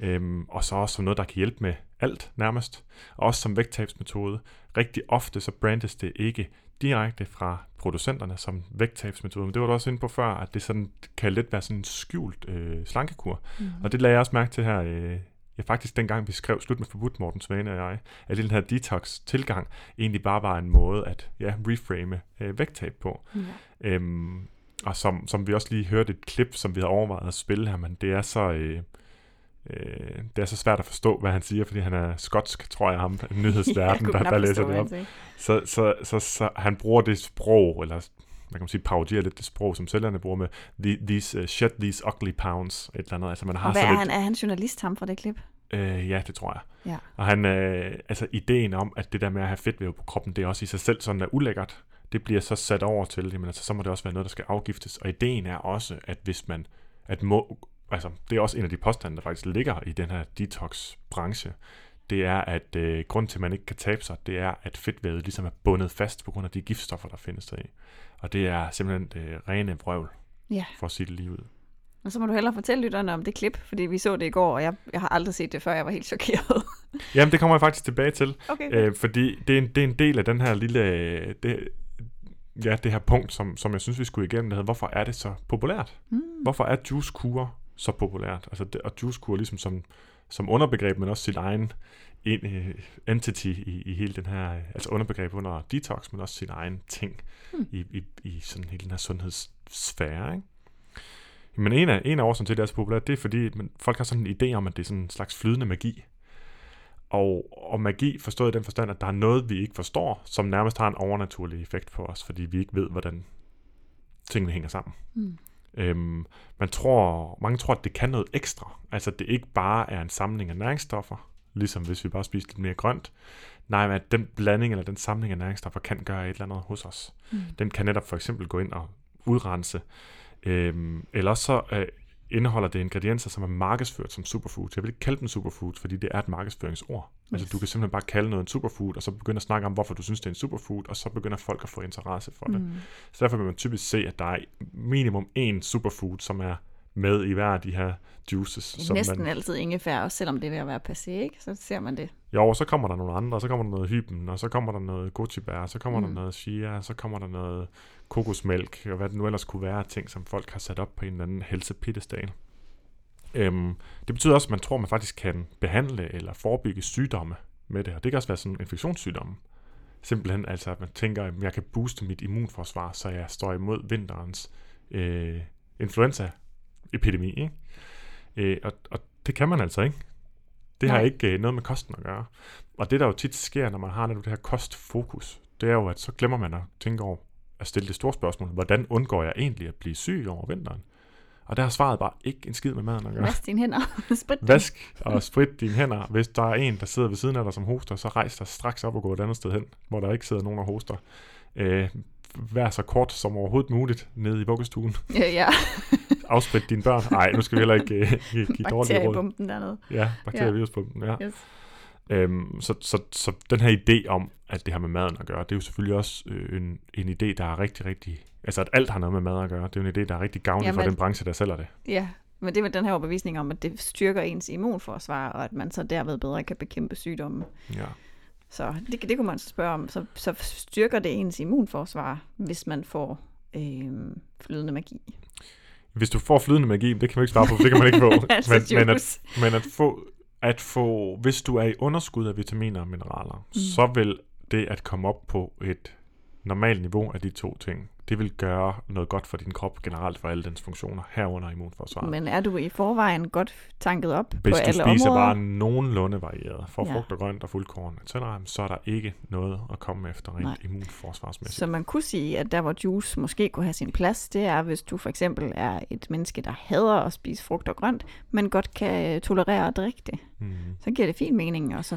Øhm, og så også som noget, der kan hjælpe med alt nærmest. Og også som vægttabsmetode. Rigtig ofte så brandes det ikke direkte fra producenterne som vægttabsmetode. Men det var du også inde på før, at det sådan, kan lidt være sådan en skjult øh, slankekur. Mm. Og det lagde jeg også mærke til her, øh, ja faktisk dengang vi skrev Slut med forbudt, Morten Svane og jeg, at den her detox-tilgang egentlig bare var en måde at ja, reframe øh, vægttab på. Mm. Øhm, og som, som vi også lige hørte et klip, som vi har overvejet at spille her, men det er så... Øh, øh, det er så svært at forstå, hvad han siger, fordi han er skotsk, tror jeg, ham, nyhedsverden, der, der læser det op. Så, så, så, så han bruger det sprog, eller man kan sige, parodierer lidt det sprog, som sælgerne bruger med the, these, uh, shed these ugly pounds, et eller andet. Altså, man har og hvad er lidt, han? Er han journalist, ham fra det klip? Øh, ja, det tror jeg. Ja. Og han, øh, altså ideen om, at det der med at have fedtvæv på kroppen, det er også i sig selv sådan er ulækkert. Det bliver så sat over til, jamen altså, så må det også være noget, der skal afgiftes. Og ideen er også, at hvis man, at må, altså, det er også en af de påstande, der faktisk ligger i den her detox-branche, det er, at øh, grund til, at man ikke kan tabe sig, det er, at fedtvævet ligesom er bundet fast på grund af de giftstoffer, der findes der i. Og det er simpelthen det øh, rene vrøvl, ja. for at sige det lige ud. Og så må du hellere fortælle lytterne om det klip, fordi vi så det i går, og jeg, jeg har aldrig set det før, jeg var helt chokeret. Jamen, det kommer jeg faktisk tilbage til, okay. øh, fordi det er, en, det er en del af den her lille, det, ja, det her punkt, som, som jeg synes, vi skulle igennem, der hedder, hvorfor er det så populært? Mm. Hvorfor er juice så populært? Altså, det, og juice ligesom som, som underbegreb, men også sin egen en, entity i, i hele den her, altså underbegreb under detox, men også sin egen ting mm. i, i, i sådan hele den her sundhedssfære, ikke? Men en af, en af årsagen til, at det er så populært, det er fordi, at folk har sådan en idé om, at det er sådan en slags flydende magi. Og, og magi forstået i den forstand, at der er noget, vi ikke forstår, som nærmest har en overnaturlig effekt på os, fordi vi ikke ved, hvordan tingene hænger sammen. Mm. Øhm, man tror, mange tror, at det kan noget ekstra. Altså, det ikke bare er en samling af næringsstoffer, ligesom hvis vi bare spiser lidt mere grønt. Nej, men at den blanding eller den samling af næringsstoffer kan gøre et eller andet hos os. Mm. Den kan netop for eksempel gå ind og udrense. Øhm, eller så øh, indeholder det ingredienser, som er markedsført som superfood. Jeg vil ikke kalde dem superfood, fordi det er et markedsføringsord. Yes. Altså du kan simpelthen bare kalde noget en superfood, og så begynde at snakke om, hvorfor du synes, det er en superfood, og så begynder folk at få interesse for det. Mm. Så derfor vil man typisk se, at der er minimum én superfood, som er med i hver af de her juices. Er næsten man... altid ingefær, også selvom det er ved at være passé, ikke? så ser man det. Jo, og så kommer der nogle andre, og så kommer der noget hyben, og så kommer der noget gochibær, så kommer mm. der noget chia, og så kommer der noget kokosmælk, og hvad det nu ellers kunne være ting, som folk har sat op på en eller anden Øhm, det betyder også, at man tror, at man faktisk kan behandle eller forebygge sygdomme med det. Og det kan også være sådan en infektionssygdomme. Simpelthen altså, at man tænker, at jeg kan booste mit immunforsvar, så jeg står imod vinterens øh, influenza-epidemi. Ikke? Øh, og, og det kan man altså ikke. Det har Nej. ikke øh, noget med kosten at gøre. Og det, der jo tit sker, når man har det her kostfokus, det er jo, at så glemmer man at tænke over at stille det store spørgsmål. Hvordan undgår jeg egentlig at blive syg over vinteren? Og der har svaret bare ikke en skid med maden at gøre. Vask dine hænder. Sprit dem. Vask og sprit dine hænder. Hvis der er en, der sidder ved siden af dig, som hoster, så rejs dig straks op og gå et andet sted hen, hvor der ikke sidder nogen, der hoster. Øh, vær så kort som overhovedet muligt nede i vuggestuen. Ja, ja. Afsprit dine børn. Nej, nu skal vi heller ikke øh, give, give dårlige råd. Bakteriebomben dernede. Ja, bakterieviruspumpen, ja. Yes. Øhm, så, så, så den her idé om, at det har med maden at gøre, det er jo selvfølgelig også øh, en, en idé, der er rigtig, rigtig... Altså, at alt har noget med mad at gøre. Det er jo en idé, der er rigtig gavnlig for Jamen- den branche, der sælger det. Ja, men det er den her overbevisning om, at det styrker ens immunforsvar, og at man så derved bedre kan bekæmpe sygdomme. Ja. Så det, det kunne man så spørge om. Så, så styrker det ens immunforsvar, hvis man får øh, flydende magi. Hvis du får flydende magi, det kan man ikke svare på, for det kan man ikke få. altså men, men, at, men at få, at få, hvis du er i underskud af vitaminer og mineraler, mm. så vil det at komme op på et normalt niveau af de to ting, det vil gøre noget godt for din krop generelt for alle dens funktioner, herunder immunforsvaret. Men er du i forvejen godt tanket op Hvis på du alle spiser områder? bare nogenlunde varieret, for Ja. ja. frugt og grønt og fuldkorn, etc., så er der ikke noget at komme efter rent Nej. immunforsvarsmæssigt. Så man kunne sige, at der hvor juice måske kunne have sin plads, det er, hvis du for eksempel er et menneske, der hader at spise frugt og grønt, men godt kan tolerere at drikke det. Mm. Så giver det fin mening at så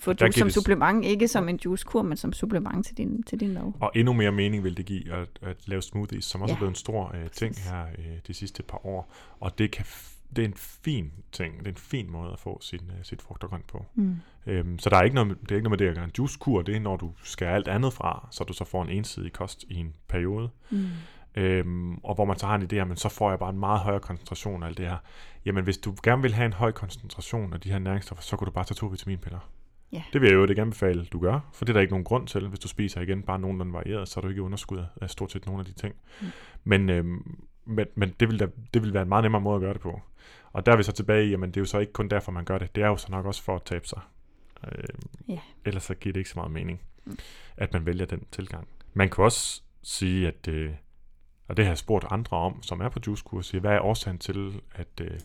få Der juice som det supplement, ikke som en juicekur, men som supplement til din, til din mad. Og endnu mere mening vil det give at, at lave smoothies, som også Ja. er blevet en stor øh, ting her øh, de sidste par år. Og det, kan det er en fin ting, det er en fin måde at få sin, øh, sit frugt og grønt på. Mm. Øhm, så der er ikke noget, det er ikke noget med det at gøre en juicekur, det er når du skal alt andet fra, så du så får en ensidig kost i en periode. Mm. Øhm, og hvor man så har en idé men så får jeg bare en meget højere koncentration af alt det her. Jamen hvis du gerne vil have en høj koncentration af de her næringsstoffer, så kan du bare tage to vitaminpiller. Ja. Det vil jeg jo ikke anbefale, du gør, for det er der ikke nogen grund til. Hvis du spiser igen bare nogenlunde varieret, så er du ikke underskud af stort set nogle af de ting. Mm. Men, øhm, men, men det, vil da, det vil være en meget nemmere måde at gøre det på. Og der er vi så tilbage i, jamen det er jo så ikke kun derfor, man gør det. Det er jo så nok også for at tabe sig. Øhm, Ja. Ellers så giver det ikke så meget mening, Mm. at man vælger den tilgang. Man kan også sige, at, øh, og det har jeg spurgt andre om, som er på juicekurset, hvad er årsagen til, at, øh,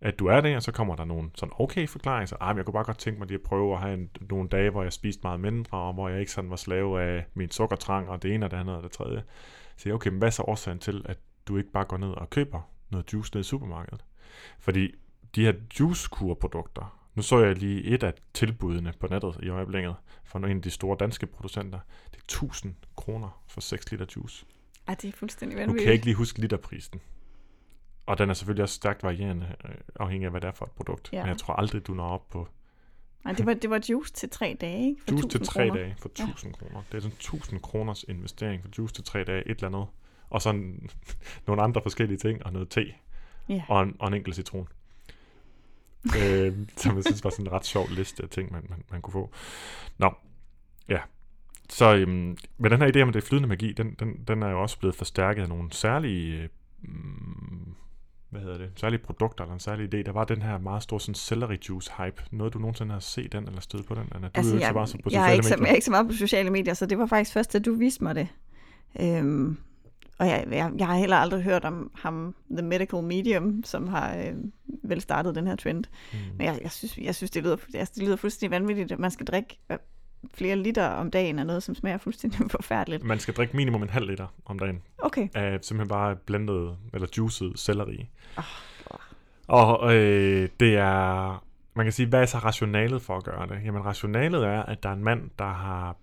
at du er det, og så kommer der nogle sådan okay forklaringer, så, ah, jeg kunne bare godt tænke mig lige at prøve at have en, nogle dage, hvor jeg spiste meget mindre, og hvor jeg ikke sådan var slave af min sukkertrang, og det ene og det andet og det tredje. Så jeg, okay, men hvad er så årsagen til, at du ikke bare går ned og køber noget juice ned i supermarkedet? Fordi de her juicekurprodukter, nu så jeg lige et af tilbudene på nettet i øjeblikket, fra en af de store danske producenter. Det er 1000 kroner for 6 liter juice. Ej, det er fuldstændig Nu kan vanvittigt. jeg ikke lige huske literprisen. Og den er selvfølgelig også stærkt varierende, øh, afhængig af, hvad det er for et produkt. Ja. Men jeg tror aldrig, du når op på Nej, det var, det var juice til tre dage, ikke? For juice til 1000 tre kroner. dage for Ja. 1000 kroner. Det er sådan 1000 kroners investering for juice til tre dage, et eller andet. Og så nogle andre forskellige ting, og noget te, Ja. og en, og en enkelt citron. øh, som jeg synes var sådan en ret sjov liste af ting, man, man, man kunne få. Nå, ja. Så øhm, med den her idé om, at det flydende magi, den, den, den er jo også blevet forstærket af nogle særlige, øh, mm, hvad hedder det, særlige produkter eller en særlig idé. Der var den her meget store sådan celery juice hype. Noget du nogensinde har set den eller stødt på den, Anna? Du Altså, er jo ikke jeg, så meget så på jeg, sociale ikke så, jeg er ikke så meget på sociale medier, så det var faktisk først, da du viste mig det. Øhm, og jeg, jeg, jeg har heller aldrig hørt om ham, The Medical Medium, som har øh, vel startet den her trend. Mm. Men jeg, jeg, synes, jeg synes, det lyder, altså, det lyder fuldstændig vanvittigt, at man skal drikke øh, flere liter om dagen af noget, som smager fuldstændig forfærdeligt. Man skal drikke minimum en halv liter om dagen Okay. af simpelthen bare blendet eller juicet selleri. Ah, Og øh, det er, man kan sige, hvad er så rationalet for at gøre det? Jamen rationalet er, at der er en mand, der har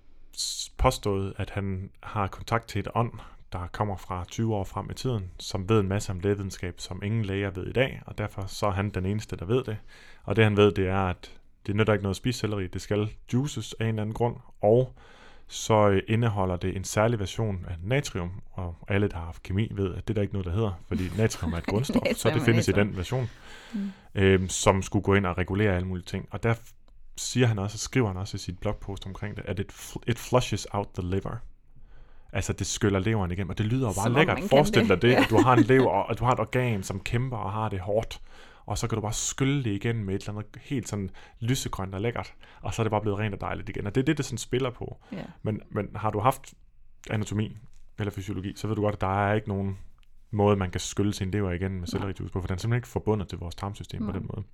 påstået, at han har kontakt til et ånd, der kommer fra 20 år frem i tiden, som ved en masse om lægevidenskab, som ingen læger ved i dag, og derfor så er han den eneste, der ved det. Og det han ved, det er, at det nytter ikke noget at spise selleri, det skal juices af en eller anden grund, og så øh, indeholder det en særlig version af natrium, og alle, der har haft kemi, ved, at det er der ikke noget, der hedder, fordi natrium er et grundstof, så det findes i den version, Mm. øhm, som skulle gå ind og regulere alle mulige ting. Og der siger han også, og skriver han også i sit blogpost omkring det, at it, fl- it flushes out the liver. Altså, det skyller leveren igennem, og det lyder jo bare Som om lækkert. Forestil det. dig det, Ja. at du har en lever, og at du har et organ, som kæmper og har det hårdt, og så kan du bare skylle det igen med et eller andet helt sådan lysegrønt og lækkert, og så er det bare blevet rent og dejligt igen. Og det er det, det sådan spiller på. Ja. Men, men har du haft anatomi eller fysiologi, så ved du godt, at der er ikke nogen måde, man kan skylle sin lever igen med sellerijuice på, for den er simpelthen ikke forbundet til vores tarmsystem på Nej. den måde.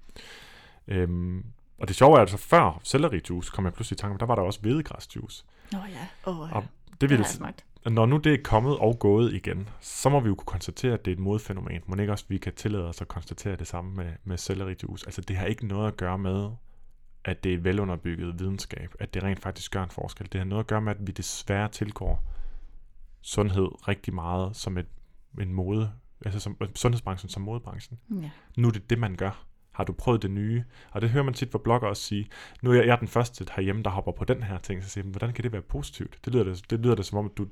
Øhm, og det sjove er altså, før sellerijuice kom jeg pludselig i tanke om, der var der også hvedegræsjuice. Nå ja. Åh, ja. Og det det når nu det er kommet og gået igen, så må vi jo kunne konstatere, at det er et modfænomen. Må ikke også, vi kan tillade os at konstatere det samme med, med sellerijuice. Altså det har ikke noget at gøre med, at det er velunderbygget videnskab, at det rent faktisk gør en forskel. Det har noget at gøre med, at vi desværre tilgår sundhed rigtig meget som et, en mode, altså som, sundhedsbranchen som modebranchen. Ja. Nu er det det, man gør. Har du prøvet det nye? Og det hører man tit fra blogger også sige, nu er jeg, jeg er den første herhjemme, der hopper på den her ting, så siger hvordan kan det være positivt? Det lyder det, det, lyder det som om, at du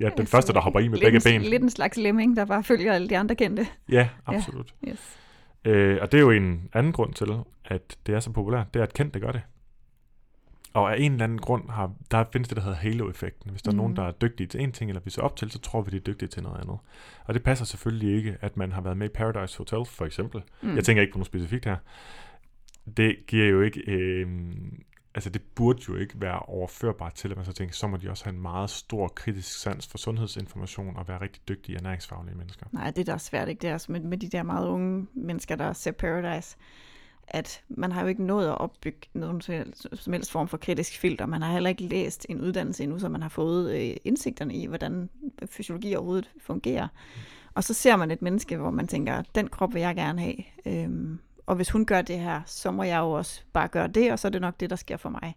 ja, den første, der hopper i med begge en, ben. Lidt en slags lemming, der bare følger alle de andre kendte. Ja, absolut. Yes. Øh, og det er jo en anden grund til, at det er så populært, det er, at kendte gør det. Og af en eller anden grund har, der findes det, der hedder halo-effekten. Hvis der er nogen, Mhm. der er dygtige til en ting, eller vi ser op til, så tror vi, de er dygtige til noget andet. Og det passer selvfølgelig ikke, at man har været med i Paradise Hotel, for eksempel. Mm. Jeg tænker ikke på noget specifikt her. Det giver jo ikke... Øh, altså det burde jo ikke være overførbart til, at man så tænker, så må de også have en meget stor kritisk sans for sundhedsinformation og være rigtig dygtige ernæringsfaglige mennesker. Nej, det er da svært, ikke? Det er også med, med de der meget unge mennesker, der ser Paradise, at man har jo ikke nået at opbygge nogen som helst, form for kritisk filter. Man har heller ikke læst en uddannelse endnu, så man har fået øh, indsigterne i, hvordan fysiologi overhovedet fungerer. Og så ser man et menneske, hvor man tænker, den krop vil jeg gerne have. Øhm, og hvis hun gør det her, så må jeg jo også bare gøre det, og så er det nok det, der sker for mig.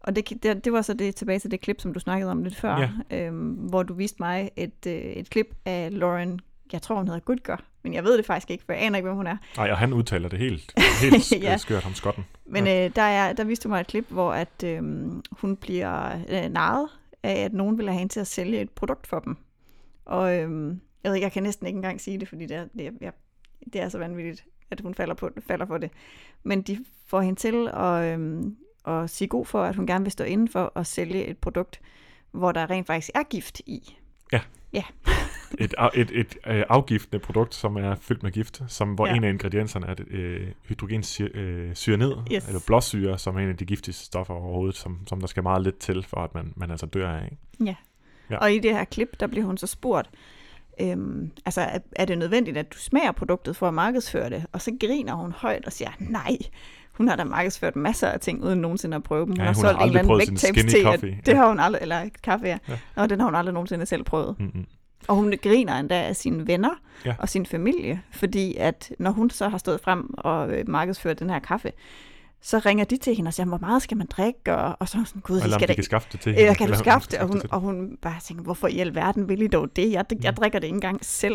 Og det, det, det var så det tilbage til det klip, som du snakkede om lidt før, ja. øhm, hvor du viste mig et, øh, et klip af Lauren, jeg tror hun hedder Goodger, men jeg ved det faktisk ikke, for jeg aner ikke, hvem hun er. Nej, og han udtaler det helt, helt Ja. ja. skørt ham skotten. Men øh, der, er, der viste du mig et klip, hvor at, øh, hun bliver øh, narret af, at nogen vil have hende til at sælge et produkt for dem. Og øh, jeg ved ikke, jeg kan næsten ikke engang sige det, fordi det er, det er, jeg, det er så vanvittigt, at hun falder, på, falder for det. Men de får hende til at, øh, at sige god for, at hun gerne vil stå inden for at sælge et produkt, hvor der rent faktisk er gift i. Et, af- et, et, et afgiftende produkt, som er fyldt med gift, som, hvor Ja. ja. en af ingredienserne er øh, hydrogensyrenid, Yes. eller blåsyre, som er en af de giftigste stoffer overhovedet, som, som der skal meget lidt til, for at man, man altså dør af. Ikke? Ja. Og i det her klip, der bliver hun så spurgt, øhm, altså er, er det nødvendigt, at du smager produktet for at markedsføre det? Og så griner hun højt og siger, nej, hun har da markedsført masser af ting, uden nogensinde at prøve dem. Ja, har hun har solgt en aldrig eller anden vægttabs coffee. Det har hun aldrig, eller kaffe, ja. Ja. Og den har hun aldrig nogensinde selv prøvet. Mm-mm. Og hun griner endda af sine venner Ja. og sin familie, fordi at når hun så har stået frem og øh, markedsført den her kaffe, så ringer de til hende og siger, hvor meget skal man drikke? Og, og så er sådan, gud, Eller om skal de det kan skaffe det til eller hende, kan du om de skaffe det? Og hun, og hun bare tænker, hvorfor i alverden vil I dog det? Jeg, jeg Mm. drikker det ikke engang selv.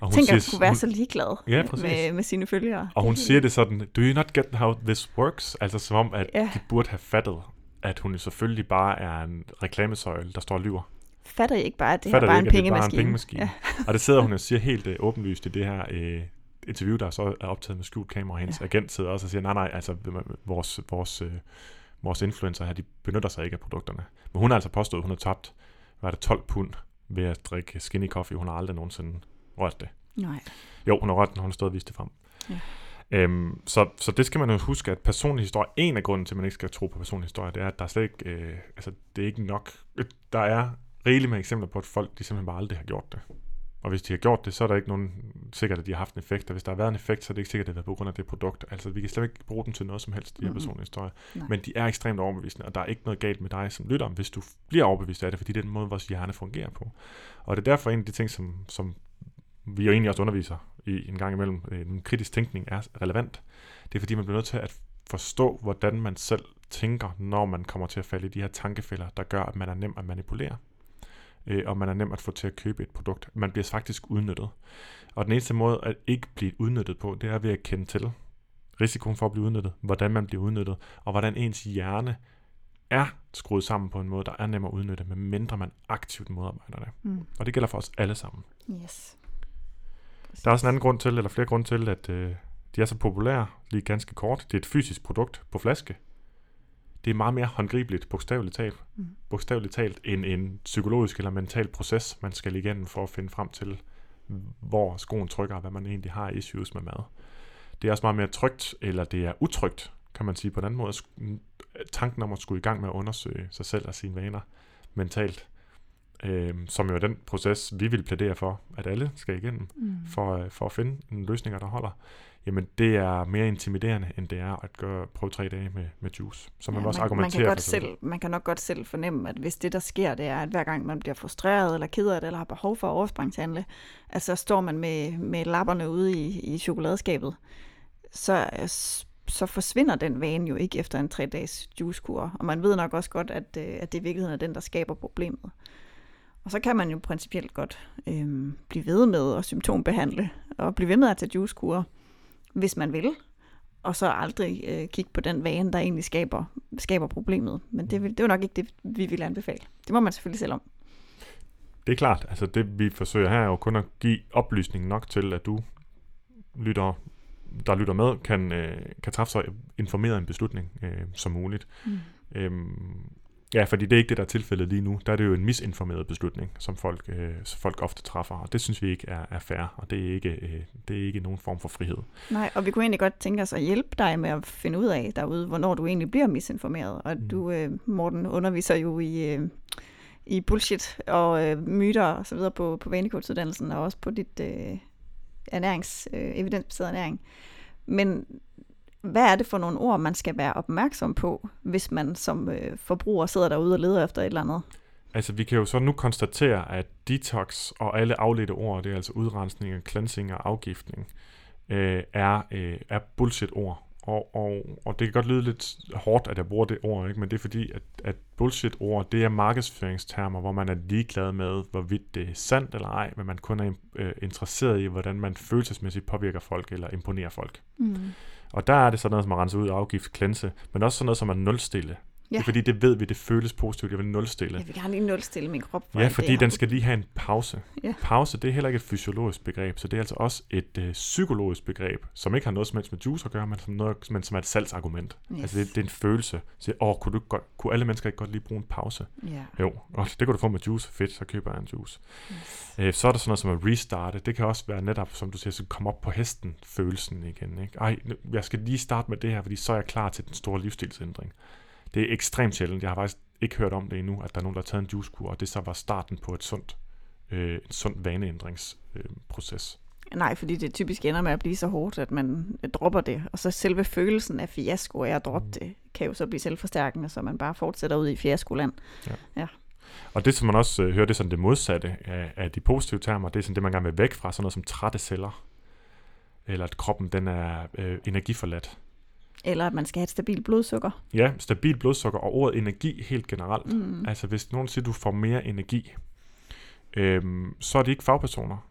Og hun Tænk, at siger- hun kunne være hun- så ligeglad Ja, præcis. med, med sine følgere. Og hun siger det sådan, do you not get how this works? Altså som om, at Ja. ja. de burde have fattet, at hun selvfølgelig bare er en reklamesøjle, der står og lyver. Fatter I ikke bare, at det Fatter her bare I er en ikke, at det bare er en pengemaskine? pengemaskine? Og det sidder hun og siger helt øh, åbenlyst i det her øh, interview, der så er optaget med skjult kamera, og hendes Ja. agent sidder også og siger, nej, nej, altså vores, vores, øh, vores influencer her, de benytter sig ikke af produkterne. Men hun har altså påstået, at hun har tabt, hvad er det, 12 pund ved at drikke skinny coffee. Hun har aldrig nogensinde rørt det. Nej. Jo, hun har rørt den, hun har stået og vist det frem. Ja. Øhm, så, så det skal man jo huske, at personlig historie, en af grunden til, at man ikke skal tro på personlig historie, det er, at der er slet ikke, øh, altså det er ikke nok, der er rigeligt med eksempler på, at folk de simpelthen bare aldrig har gjort det. Og hvis de har gjort det, så er der ikke nogen sikkert, at de har haft en effekt. Og hvis der har været en effekt, så er det ikke sikkert, at det har været på grund af det produkt. Altså, vi kan slet ikke bruge dem til noget som helst, de her Mhm. personlige historier. Nej. Men de er ekstremt overbevisende, og der er ikke noget galt med dig som lytter, hvis du bliver overbevist af det, fordi det er den måde, vores hjerne fungerer på. Og det er derfor en af de ting, som, som vi jo egentlig også underviser i en gang imellem, øh, en kritisk tænkning er relevant. Det er fordi, man bliver nødt til at forstå, hvordan man selv tænker, når man kommer til at falde i de her tankefælder, der gør, at man er nem at manipulere. Øh, og man er nem at få til at købe et produkt. Man bliver faktisk udnyttet. Og den eneste måde at ikke blive udnyttet på, det er ved at kende til risikoen for at blive udnyttet, hvordan man bliver udnyttet, og hvordan ens hjerne er skruet sammen på en måde, der er nem at udnytte, medmindre man aktivt modarbejder det. Mm. Og det gælder for os alle sammen. Yes. Der er også en anden grund til, eller flere grunde til, at øh, de er så populære, lige ganske kort. Det er et fysisk produkt på flaske. Det er meget mere håndgribeligt, bogstaveligt talt, Mm. bogstaveligt talt, end en psykologisk eller mental proces, man skal igennem for at finde frem til, hvor skoen trykker, og hvad man egentlig har issues med mad. Det er også meget mere trygt, eller det er utrygt, kan man sige på en anden måde. Tanken om at skulle i gang med at undersøge sig selv og sine vaner mentalt, øh, som jo er den proces, vi vil plædere for, at alle skal igennem, mm. for, øh, for at finde en løsninger, der holder jamen det er mere intimiderende, end det er at gøre, prøve tre dage med, med juice. Så man ja, også man, argumentere man kan, godt selv, man kan nok godt selv fornemme, at hvis det, der sker, det er, at hver gang man bliver frustreret eller ked af det, eller har behov for at overspringshandle, at så står man med, med lapperne ude i, i chokoladeskabet, så, så forsvinder den vane jo ikke efter en tre-dages juicekur. Og man ved nok også godt, at, øh, at det i virkeligheden er den, der skaber problemet. Og så kan man jo principielt godt øh, blive ved med at symptombehandle, og blive ved med at tage juicekurer, hvis man vil, og så aldrig øh, kigge på den vane, der egentlig skaber, skaber problemet. Men det, vil, det er jo nok ikke det, vi vil anbefale. Det må man selvfølgelig selv om. Det er klart. Altså det, vi forsøger her, er jo kun at give oplysning nok til, at du lytter, der lytter med, kan, øh, kan træffe så informeret en beslutning øh, som muligt. Mm. Øhm, Ja, fordi det er ikke det, der er tilfældet lige nu. Der er det jo en misinformeret beslutning, som folk, øh, folk ofte træffer, og det synes vi ikke er, er fair, og det er, ikke, øh, det er ikke nogen form for frihed. Nej, og vi kunne egentlig godt tænke os at hjælpe dig med at finde ud af derude, hvornår du egentlig bliver misinformeret. Og mm. du, øh, Morten, underviser jo i, øh, i bullshit og øh, myter og så videre på, på vanekortsuddannelsen, og også på dit øh, ernærings, øh, evidensbaseret ernæring. Men hvad er det for nogle ord, man skal være opmærksom på, hvis man som øh, forbruger sidder derude og leder efter et eller andet? Altså, vi kan jo så nu konstatere, at detox og alle afledte ord, det er altså udrensning, cleansing og afgiftning, øh, er, øh, er bullshit-ord. Og, og, og det kan godt lyde lidt hårdt, at jeg bruger det ord, ikke? men det er fordi, at, at bullshit-ord, det er markedsføringstermer, hvor man er ligeglad med, hvorvidt det er sandt eller ej, men man kun er øh, interesseret i, hvordan man følelsesmæssigt påvirker folk eller imponerer folk. Mm. Og der er det sådan noget som at rense ud, afgift, klænse, men også sådan noget som at nulstille. Ja. Det er fordi, det ved vi, det føles positivt, jeg vil nulstille. Jeg vil gerne lige nulstille min krop. For ja, fordi den skal lige have en pause. Ja. Pause, det er heller ikke et fysiologisk begreb, så det er altså også et øh, psykologisk begreb, som ikke har noget som helst med juice at gøre, men som, noget, men som er et salgsargument. Yes. Altså det, det er en følelse. Så, åh, kunne, du godt, kunne alle mennesker ikke godt lige bruge en pause? Ja. Jo, og det kan du få med juice. Fedt, så køber jeg en juice. Yes. Øh, så er der sådan noget som at restarte. Det kan også være netop, som du siger, så komme op på hesten følelsen igen. Ikke? Ej, jeg skal lige starte med det her, fordi så er jeg klar til den store livsstilsændring. Det er ekstremt sjældent. Jeg har faktisk ikke hørt om det endnu, at der er nogen, der har taget en juicekur, og det så var starten på et sundt, øh, en sund vaneændringsproces. Øh, Nej, fordi det typisk ender med at blive så hårdt, at man dropper det. Og så selve følelsen af fiasko af at droppe mm. det, kan jo så blive selvforstærkende, så man bare fortsætter ud i fiaskoland. Ja. ja. Og det, som man også øh, hører, det er sådan det modsatte af, af de positive termer. Det er sådan det, man gerne vil væk fra, sådan noget som trætte celler. Eller at kroppen den er øh, energiforladt. Eller at man skal have et stabilt blodsukker. Ja, stabilt blodsukker og ordet energi helt generelt. Mm. Altså hvis nogen siger, at du får mere energi, øhm, så er det ikke fagpersoner.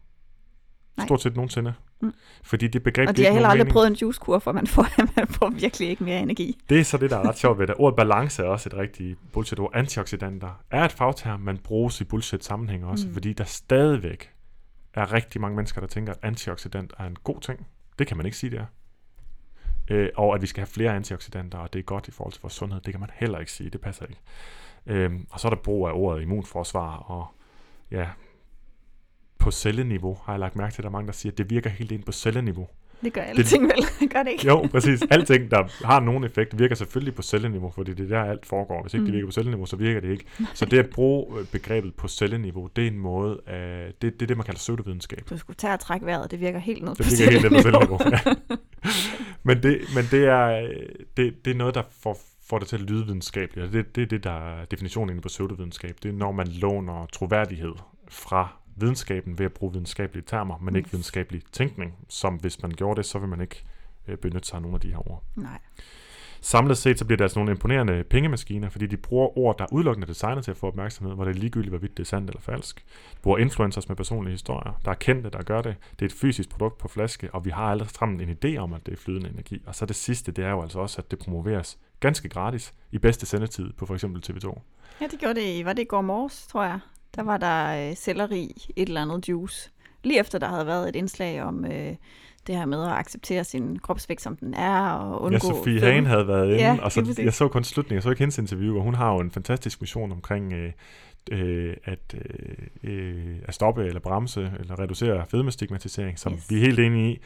Nej. Stort set nogensinde. Mm. Fordi det begreb... Og de har heller aldrig mening. prøvet en juicekur, for man får, man får virkelig ikke mere energi. Det er så det, der er ret sjovt ved det. Ordet balance er også et rigtigt bullshit-ord. Antioxidanter er et fagterm, man bruges i bullshit-sammenhæng også, mm. fordi der stadigvæk er rigtig mange mennesker, der tænker, at antioxidant er en god ting. Det kan man ikke sige, det er øh, og at vi skal have flere antioxidanter, og det er godt i forhold til vores sundhed. Det kan man heller ikke sige, det passer ikke. Øh, og så er der brug af ordet immunforsvar, og ja, på celleniveau har jeg lagt mærke til, at der er mange, der siger, at det virker helt ind på celleniveau. Det gør alting det, vel, gør det ikke? Jo, præcis. Alting, der har nogen effekt, virker selvfølgelig på celleniveau, fordi det er der alt foregår. Hvis ikke mm. det virker på celleniveau, så virker det ikke. Så det at bruge øh, begrebet på celleniveau, det er en måde, af, det, det er det, man kalder pseudovidenskab. Du skulle tage og trække vejret, det virker helt ned det på virker helt ned på celleniveau. Ja. men det, men det, er, det, det er noget, der får, får det til at lyde videnskabeligt. Det, det er det, der er definitionen inden på pseudovidenskab. Det er, når man låner troværdighed fra videnskaben ved at bruge videnskabelige termer, men mm. ikke videnskabelig tænkning, som hvis man gjorde det, så vil man ikke øh, benytte sig af nogle af de her ord. Nej. Samlet set så bliver det altså nogle imponerende pengemaskiner, fordi de bruger ord, der er udelukkende designet til at få opmærksomhed, hvor det er ligegyldigt, hvorvidt det er sandt eller falsk. De bruger influencers med personlige historier. Der er kendte, der gør det. Det er et fysisk produkt på flaske, og vi har alle sammen en idé om, at det er flydende energi. Og så det sidste, det er jo altså også, at det promoveres ganske gratis i bedste sendetid på for eksempel TV2. Ja, det gjorde det i, var det i går morges, tror jeg. Der var der øh, selleri, et eller andet juice. Lige efter der havde været et indslag om øh, det her med at acceptere sin kropsvægt, som den er, og undgå... Ja, Sofie Hagen havde været inde, ja, og så, jeg så kun slutningen, jeg så ikke hendes interview, og hun har jo en fantastisk mission omkring øh, øh, at, øh, at stoppe eller bremse eller reducere fedmestigmatisering, som Yes. vi er helt enige i.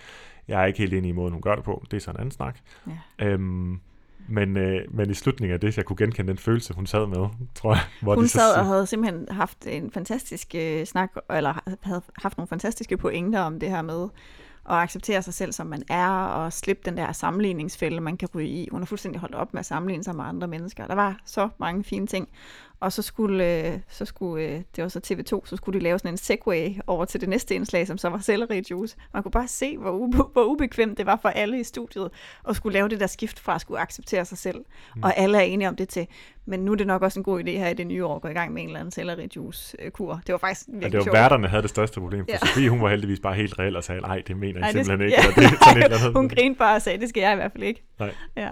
Jeg er ikke helt enig i måden, hun gør det på. Det er så en anden snak. Ja. Øhm, men, øh, men i slutningen af det, jeg kunne genkende den følelse, hun sad med, tror jeg. Hvor Hun de så sad og havde simpelthen haft en fantastisk øh, snak, eller havde haft nogle fantastiske pointer om det her med at acceptere sig selv, som man er, og slippe den der sammenligningsfælde, man kan ryge i. Hun har fuldstændig holdt op med at sammenligne sig med andre mennesker. Der var så mange fine ting. Og så skulle, øh, så skulle øh, det var så TV2, så skulle de lave sådan en segway over til det næste indslag, som så var sellerijuice. Man kunne bare se, hvor, ube, hvor ubekvemt det var for alle i studiet, at skulle lave det der skift fra at skulle acceptere sig selv. Mm. Og alle er enige om det til, men nu er det nok også en god idé her i det nye år at gå i gang med en eller anden sellerijuice-kur. Det var faktisk Ja, virkelig det var sjovt. værterne, havde det største problem. For Ja. ja. Sofie, hun var heldigvis bare helt reelt og sagde, nej, det mener jeg Ej, det simpelthen skal- ikke. ja. det sådan et eller andet. Hun grinede bare og sagde, det skal jeg i hvert fald ikke. Nej. Ja.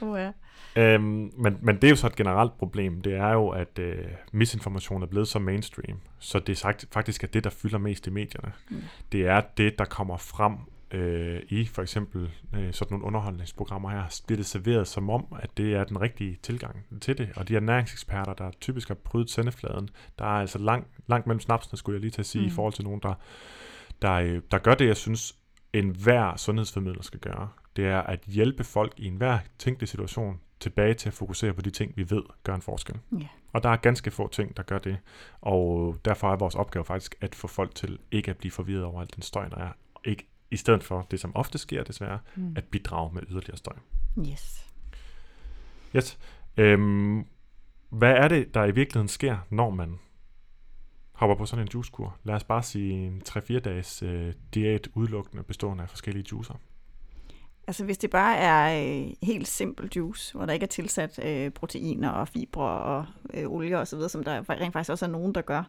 Oh, ja. Øhm, men, men det er jo så et generelt problem. Det er jo, at øh, misinformation er blevet så mainstream. Så det er sagt, faktisk er det, der fylder mest i medierne. Mm. Det er det, der kommer frem øh, i for eksempel øh, sådan nogle underholdningsprogrammer her. Bliver det serveret som om, at det er den rigtige tilgang til det. Og de ernæringseksperter, der typisk har brydet sendefladen, der er altså langt, langt mellem snapsene, skulle jeg lige til at sige, mm. i forhold til nogen, der, der, øh, der gør det, jeg synes, enhver sundhedsformidler skal gøre. Det er at hjælpe folk i enhver tænkelig situation tilbage til at fokusere på de ting, vi ved gør en forskel. Ja. Og der er ganske få ting, der gør det. Og derfor er vores opgave faktisk at få folk til ikke at blive forvirret over al den støj, der er. Og Ikke, I stedet for det, som ofte sker desværre, Mm. at bidrage med yderligere støj. Yes. Yes. Øhm, hvad er det, der i virkeligheden sker, når man hopper på sådan en juicekur? Lad os bare sige en 3-4 dages øh, diæt udelukkende bestående af forskellige juicer. Altså hvis det bare er øh, helt simpel juice, hvor der ikke er tilsat øh, proteiner og fibre og øh, olie osv., som der rent faktisk også er nogen, der gør.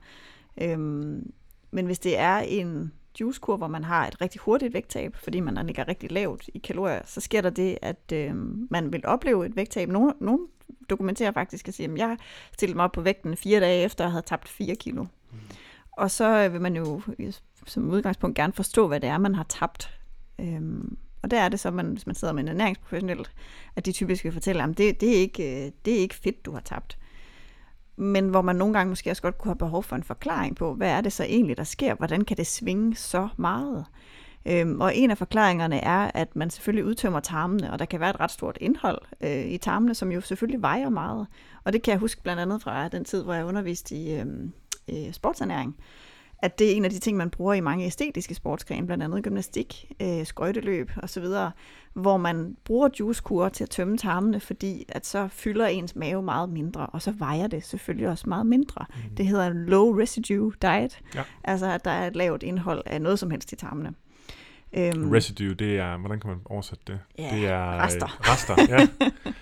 Øhm, men hvis det er en juicekur, hvor man har et rigtig hurtigt vægttab, fordi man ligger rigtig lavt i kalorier, så sker der det, at øh, man vil opleve et vægttab. Nogle, nogle dokumenterer faktisk at sige, at jeg stillede mig op på vægten fire dage efter at have tabt 4 kilo. Og så øh, vil man jo øh, som udgangspunkt gerne forstå, hvad det er, man har tabt. Øhm, og der er det så, man, hvis man sidder med en ernæringsprofessionel, at de typisk vil fortælle, at det, det, er ikke, øh, det er ikke fedt, du har tabt. Men hvor man nogle gange måske også godt kunne have behov for en forklaring på, hvad er det så egentlig, der sker? Hvordan kan det svinge så meget? Øhm, og en af forklaringerne er, at man selvfølgelig udtømmer tarmene, og der kan være et ret stort indhold øh, i tarmene, som jo selvfølgelig vejer meget. Og det kan jeg huske blandt andet fra den tid, hvor jeg underviste i øh, øh, sportsernæring, at det er en af de ting, man bruger i mange æstetiske sportsgrene, blandt andet gymnastik, øh, skøjteløb osv., hvor man bruger juicekurer til at tømme tarmene, fordi at så fylder ens mave meget mindre, og så vejer det selvfølgelig også meget mindre. Mm. Det hedder low residue diet, Ja. altså at der er et lavt indhold af noget som helst i tarmene. Øhm, Residue, det er, hvordan kan man oversætte det? Ja, det er øh, rester. rester, ja.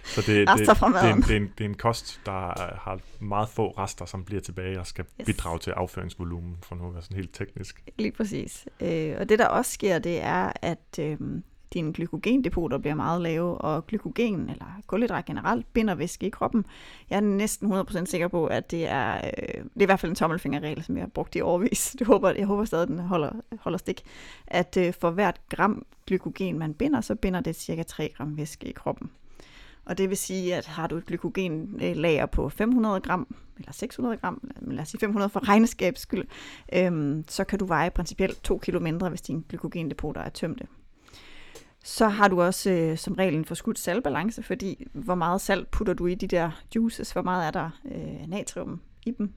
Så det, Rester det, fra det, er en, maden. det, er en, det er en kost, der øh, har meget få rester, som bliver tilbage og skal yes. bidrage til afføringsvolumen, for nu at være sådan helt teknisk. Lige præcis. Øh, og det, der også sker, det er, at øh, dine glykogendepoter bliver meget lave, og glykogen, eller kulhydrat generelt, binder væske i kroppen. Jeg er næsten 100% sikker på, at det er, øh, det er i hvert fald en tommelfingerregel, som jeg har brugt i årvis. Det håber, jeg håber stadig, at den holder, holder stik. At øh, for hvert gram glykogen, man binder, så binder det cirka 3 gram væske i kroppen. Og det vil sige, at har du et glykogenlager på 500 gram, eller 600 gram, lad os sige 500 for regnskabs skyld, øhm, så kan du veje principielt 2 kilo mindre, hvis dine glykogendepoter er tømte. Så har du også øh, som regel en forskudt saltbalance, fordi hvor meget salt putter du i de der juices, hvor meget er der øh, natrium i dem.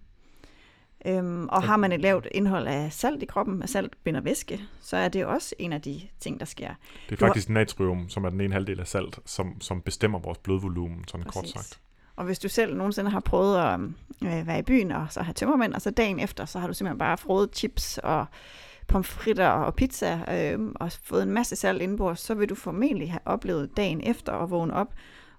Øhm, og har man et lavt indhold af salt i kroppen, af salt binder væske, så er det også en af de ting, der sker. Det er Du har- faktisk natrium, som er den ene halvdel af salt, som, som bestemmer vores blodvolumen, sådan kort Præcis. sagt. Og hvis du selv nogensinde har prøvet at øh, være i byen og så have tømmermænd, og så dagen efter, så har du simpelthen bare frået chips og pomfritter og pizza øh, og fået en masse salt indbord, så vil du formentlig have oplevet dagen efter at vågne op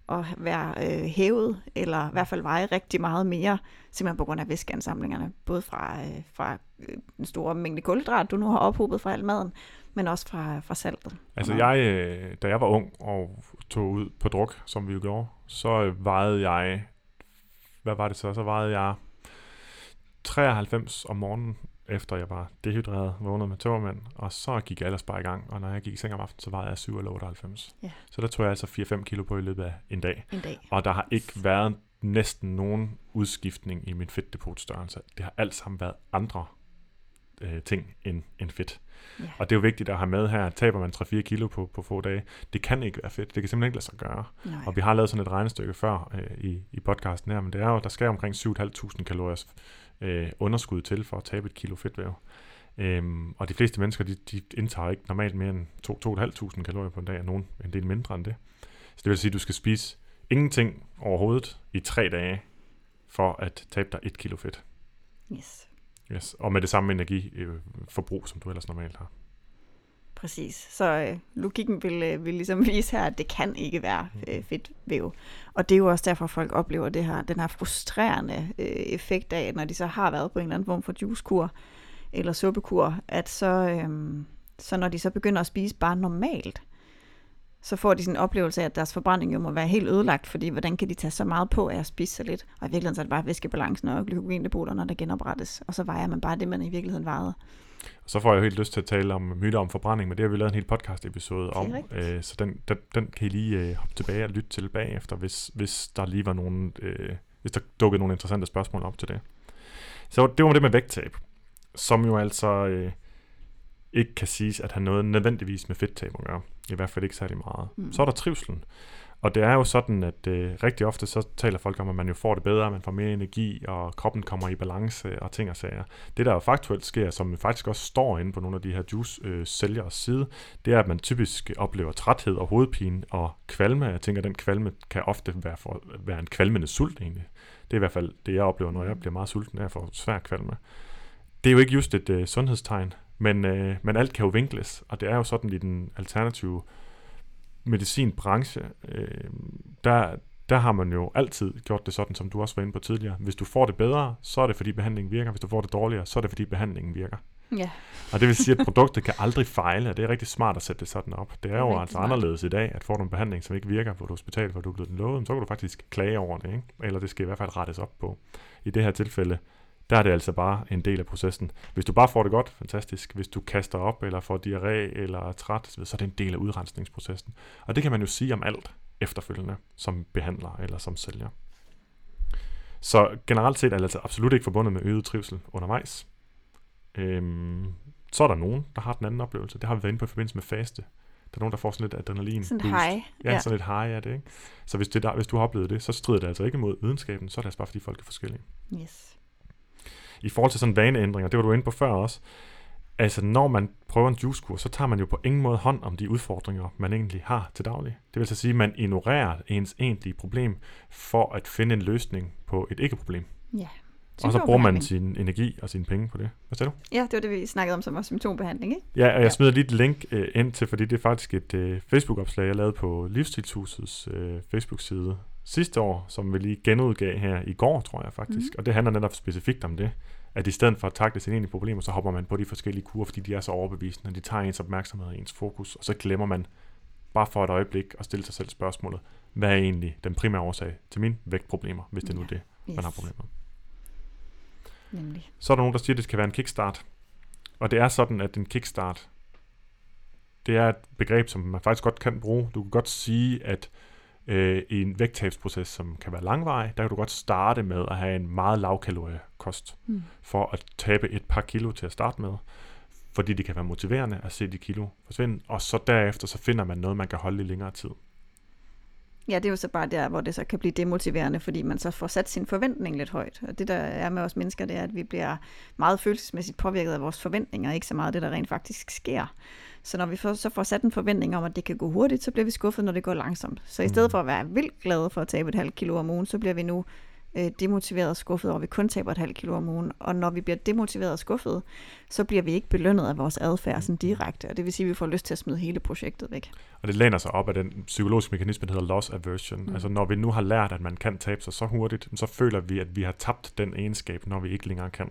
og være øh, hævet, eller i hvert fald veje rigtig meget mere, simpelthen på grund af væskeansamlingerne, både fra, øh, fra øh, den store mængde kulhydrat, du nu har ophobet fra al maden, men også fra, fra saltet. Altså jeg, øh, da jeg var ung og tog ud på druk, som vi jo gjorde, så øh, vejede jeg, hvad var det så? Så vejede jeg 93 om morgenen, efter jeg var dehydreret, vågnet med tømmermænd, og så gik jeg ellers bare i gang, og når jeg gik i seng om aftenen, så vejede jeg 7 eller 98. Ja. Så der tog jeg altså 4-5 kilo på i løbet af en dag. En dag. Og der har ikke været næsten nogen udskiftning i min fedtdepotstørrelse. Det har alt sammen været andre øh, ting end, end fedt. Ja. Og det er jo vigtigt at have med her, taber man 3-4 kilo på, på få dage. Det kan ikke være fedt. Det kan simpelthen ikke lade sig gøre. Nej. Og vi har lavet sådan et regnestykke før øh, i, i podcasten her, men det er jo, der skal omkring 7.500 kalorier øh, underskud til for at tabe et kilo fedtvæv. Øhm, og de fleste mennesker, de, de indtager ikke normalt mere end 2.500 kalorier på en dag, og nogen en del mindre end det. Så det vil sige, at du skal spise ingenting overhovedet i tre dage, for at tabe dig et kilo fedt. Yes. Yes. Og med det samme energiforbrug, som du ellers normalt har. Præcis. Så øh, logikken vil, øh, vil ligesom vise her, at det kan ikke være øh, fedt væv. Og det er jo også derfor, folk oplever det her, den her frustrerende øh, effekt af, når de så har været på en eller anden form for juicekur eller suppekur, at så, øh, så når de så begynder at spise bare normalt, så får de sådan en oplevelse af, at deres forbrænding jo må være helt ødelagt, fordi hvordan kan de tage så meget på af at spise så lidt? Og i virkeligheden så er det bare væskebalancen og glykogendepoterne, der genoprettes, og så vejer man bare det, man i virkeligheden vejede. Og så får jeg jo helt lyst til at tale om myter om forbrænding, men det har vi lavet en hel podcast episode om, øh, så den, den, den kan I lige øh, hoppe tilbage og lytte til bagefter, hvis, hvis der lige var nogen, øh, hvis der dukkede nogle interessante spørgsmål op til det. Så det var det med vægttab, som jo altså øh, ikke kan siges at have noget nødvendigvis med fedttab at gøre. I hvert fald ikke særlig meget. Mm. Så er der trivselen. Og det er jo sådan, at øh, rigtig ofte så taler folk om, at man jo får det bedre, man får mere energi, og kroppen kommer i balance og ting og sager. Det der jo faktuelt sker, som faktisk også står inde på nogle af de her juice-sælgeres side, det er, at man typisk oplever træthed og hovedpine og kvalme. Jeg tænker, at den kvalme kan ofte være, for, være en kvalmende sult egentlig. Det er i hvert fald det, jeg oplever, når jeg bliver meget sulten, er at få svær kvalme. Det er jo ikke just et øh, sundhedstegn, men, øh, men alt kan jo vinkles, og det er jo sådan i den alternative medicinbranche, øh, der, der har man jo altid gjort det sådan, som du også var inde på tidligere. Hvis du får det bedre, så er det fordi behandlingen virker. Hvis du får det dårligere, så er det fordi behandlingen virker. Ja, Og det vil sige, at produktet kan aldrig fejle, og det er rigtig smart at sætte det sådan op. Det er jo Rigtig altså smart. anderledes i dag, at får du en behandling, som ikke virker på et hospital, hvor du er blevet den lovet, så kan du faktisk klage over det, ikke? eller det skal i hvert fald rettes op på. I det her tilfælde, der er det altså bare en del af processen. Hvis du bare får det godt, fantastisk. Hvis du kaster op, eller får diarré, eller er træt, så er det en del af udrensningsprocessen. Og det kan man jo sige om alt efterfølgende, som behandler eller som sælger. Så generelt set er det altså absolut ikke forbundet med øget trivsel undervejs. Øhm, så er der nogen, der har den anden oplevelse. Det har vi været inde på i forbindelse med faste. Der er nogen, der får sådan lidt adrenalin sådan boost. hej. Ja, ja, sådan lidt high er det, ikke? Så hvis, det der, hvis du har oplevet det, så strider det altså ikke mod videnskaben, så er det altså bare, fordi folk er forskellige. Yes. I forhold til sådan vaneændringer, det var du inde på før også, altså når man prøver en juicekur, så tager man jo på ingen måde hånd om de udfordringer, man egentlig har til daglig. Det vil så sige, at man ignorerer ens egentlige problem for at finde en løsning på et ikke-problem. Ja. Og så bruger man sin energi og sine penge på det. Hvad siger du? Ja, det var det, vi snakkede om, som var symptombehandling, ikke? Ja, og jeg Ja. smider lige et link øh, ind til, fordi det er faktisk et øh, Facebook-opslag, jeg lavede på Livsstilshusets øh, Facebook-side sidste år, som vi lige genudgav her i går, tror jeg faktisk. Mm. Og det handler netop specifikt om det, at i stedet for at takle sine egentlige problemer, så hopper man på de forskellige kurer, fordi de er så overbevisende, de tager ens opmærksomhed og ens fokus, og så glemmer man bare for et øjeblik at stille sig selv spørgsmålet, hvad er egentlig den primære årsag til mine vægtproblemer, hvis det nu er det, Yes. man har problemer med. Nemlig. Så er der nogen, der siger, at det skal være en kickstart. Og det er sådan, at en kickstart, det er et begreb, som man faktisk godt kan bruge. Du kan godt sige, at øh, i en vægttabsproces, som kan være langvarig, der kan du godt starte med at have en meget lavkalorie kost, Mm. for at tabe et par kilo til at starte med, fordi det kan være motiverende at se de kilo forsvinde, og så derefter så finder man noget, man kan holde i længere tid. Ja, det er jo så bare der, hvor det så kan blive demotiverende, fordi man så får sat sin forventning lidt højt. Og det, der er med os mennesker, det er, at vi bliver meget følelsesmæssigt påvirket af vores forventninger, ikke så meget det, der rent faktisk sker. Så når vi får, så får sat en forventning om, at det kan gå hurtigt, så bliver vi skuffet, når det går langsomt. Så i stedet Mm. for at være vildt glade for at tabe et halvt kilo om ugen, så bliver vi nu øh, demotiveret og skuffet over, at vi kun taber et halvt kilo om ugen. Og når vi bliver demotiveret og skuffet, så bliver vi ikke belønnet af vores adfærd sådan direkte. Og det vil sige, at vi får lyst til at smide hele projektet væk. Og det læner sig op af den psykologiske mekanisme, der hedder loss aversion. Mm. Altså når vi nu har lært, at man kan tabe sig så hurtigt, så føler vi, at vi har tabt den egenskab, når vi ikke længere kan.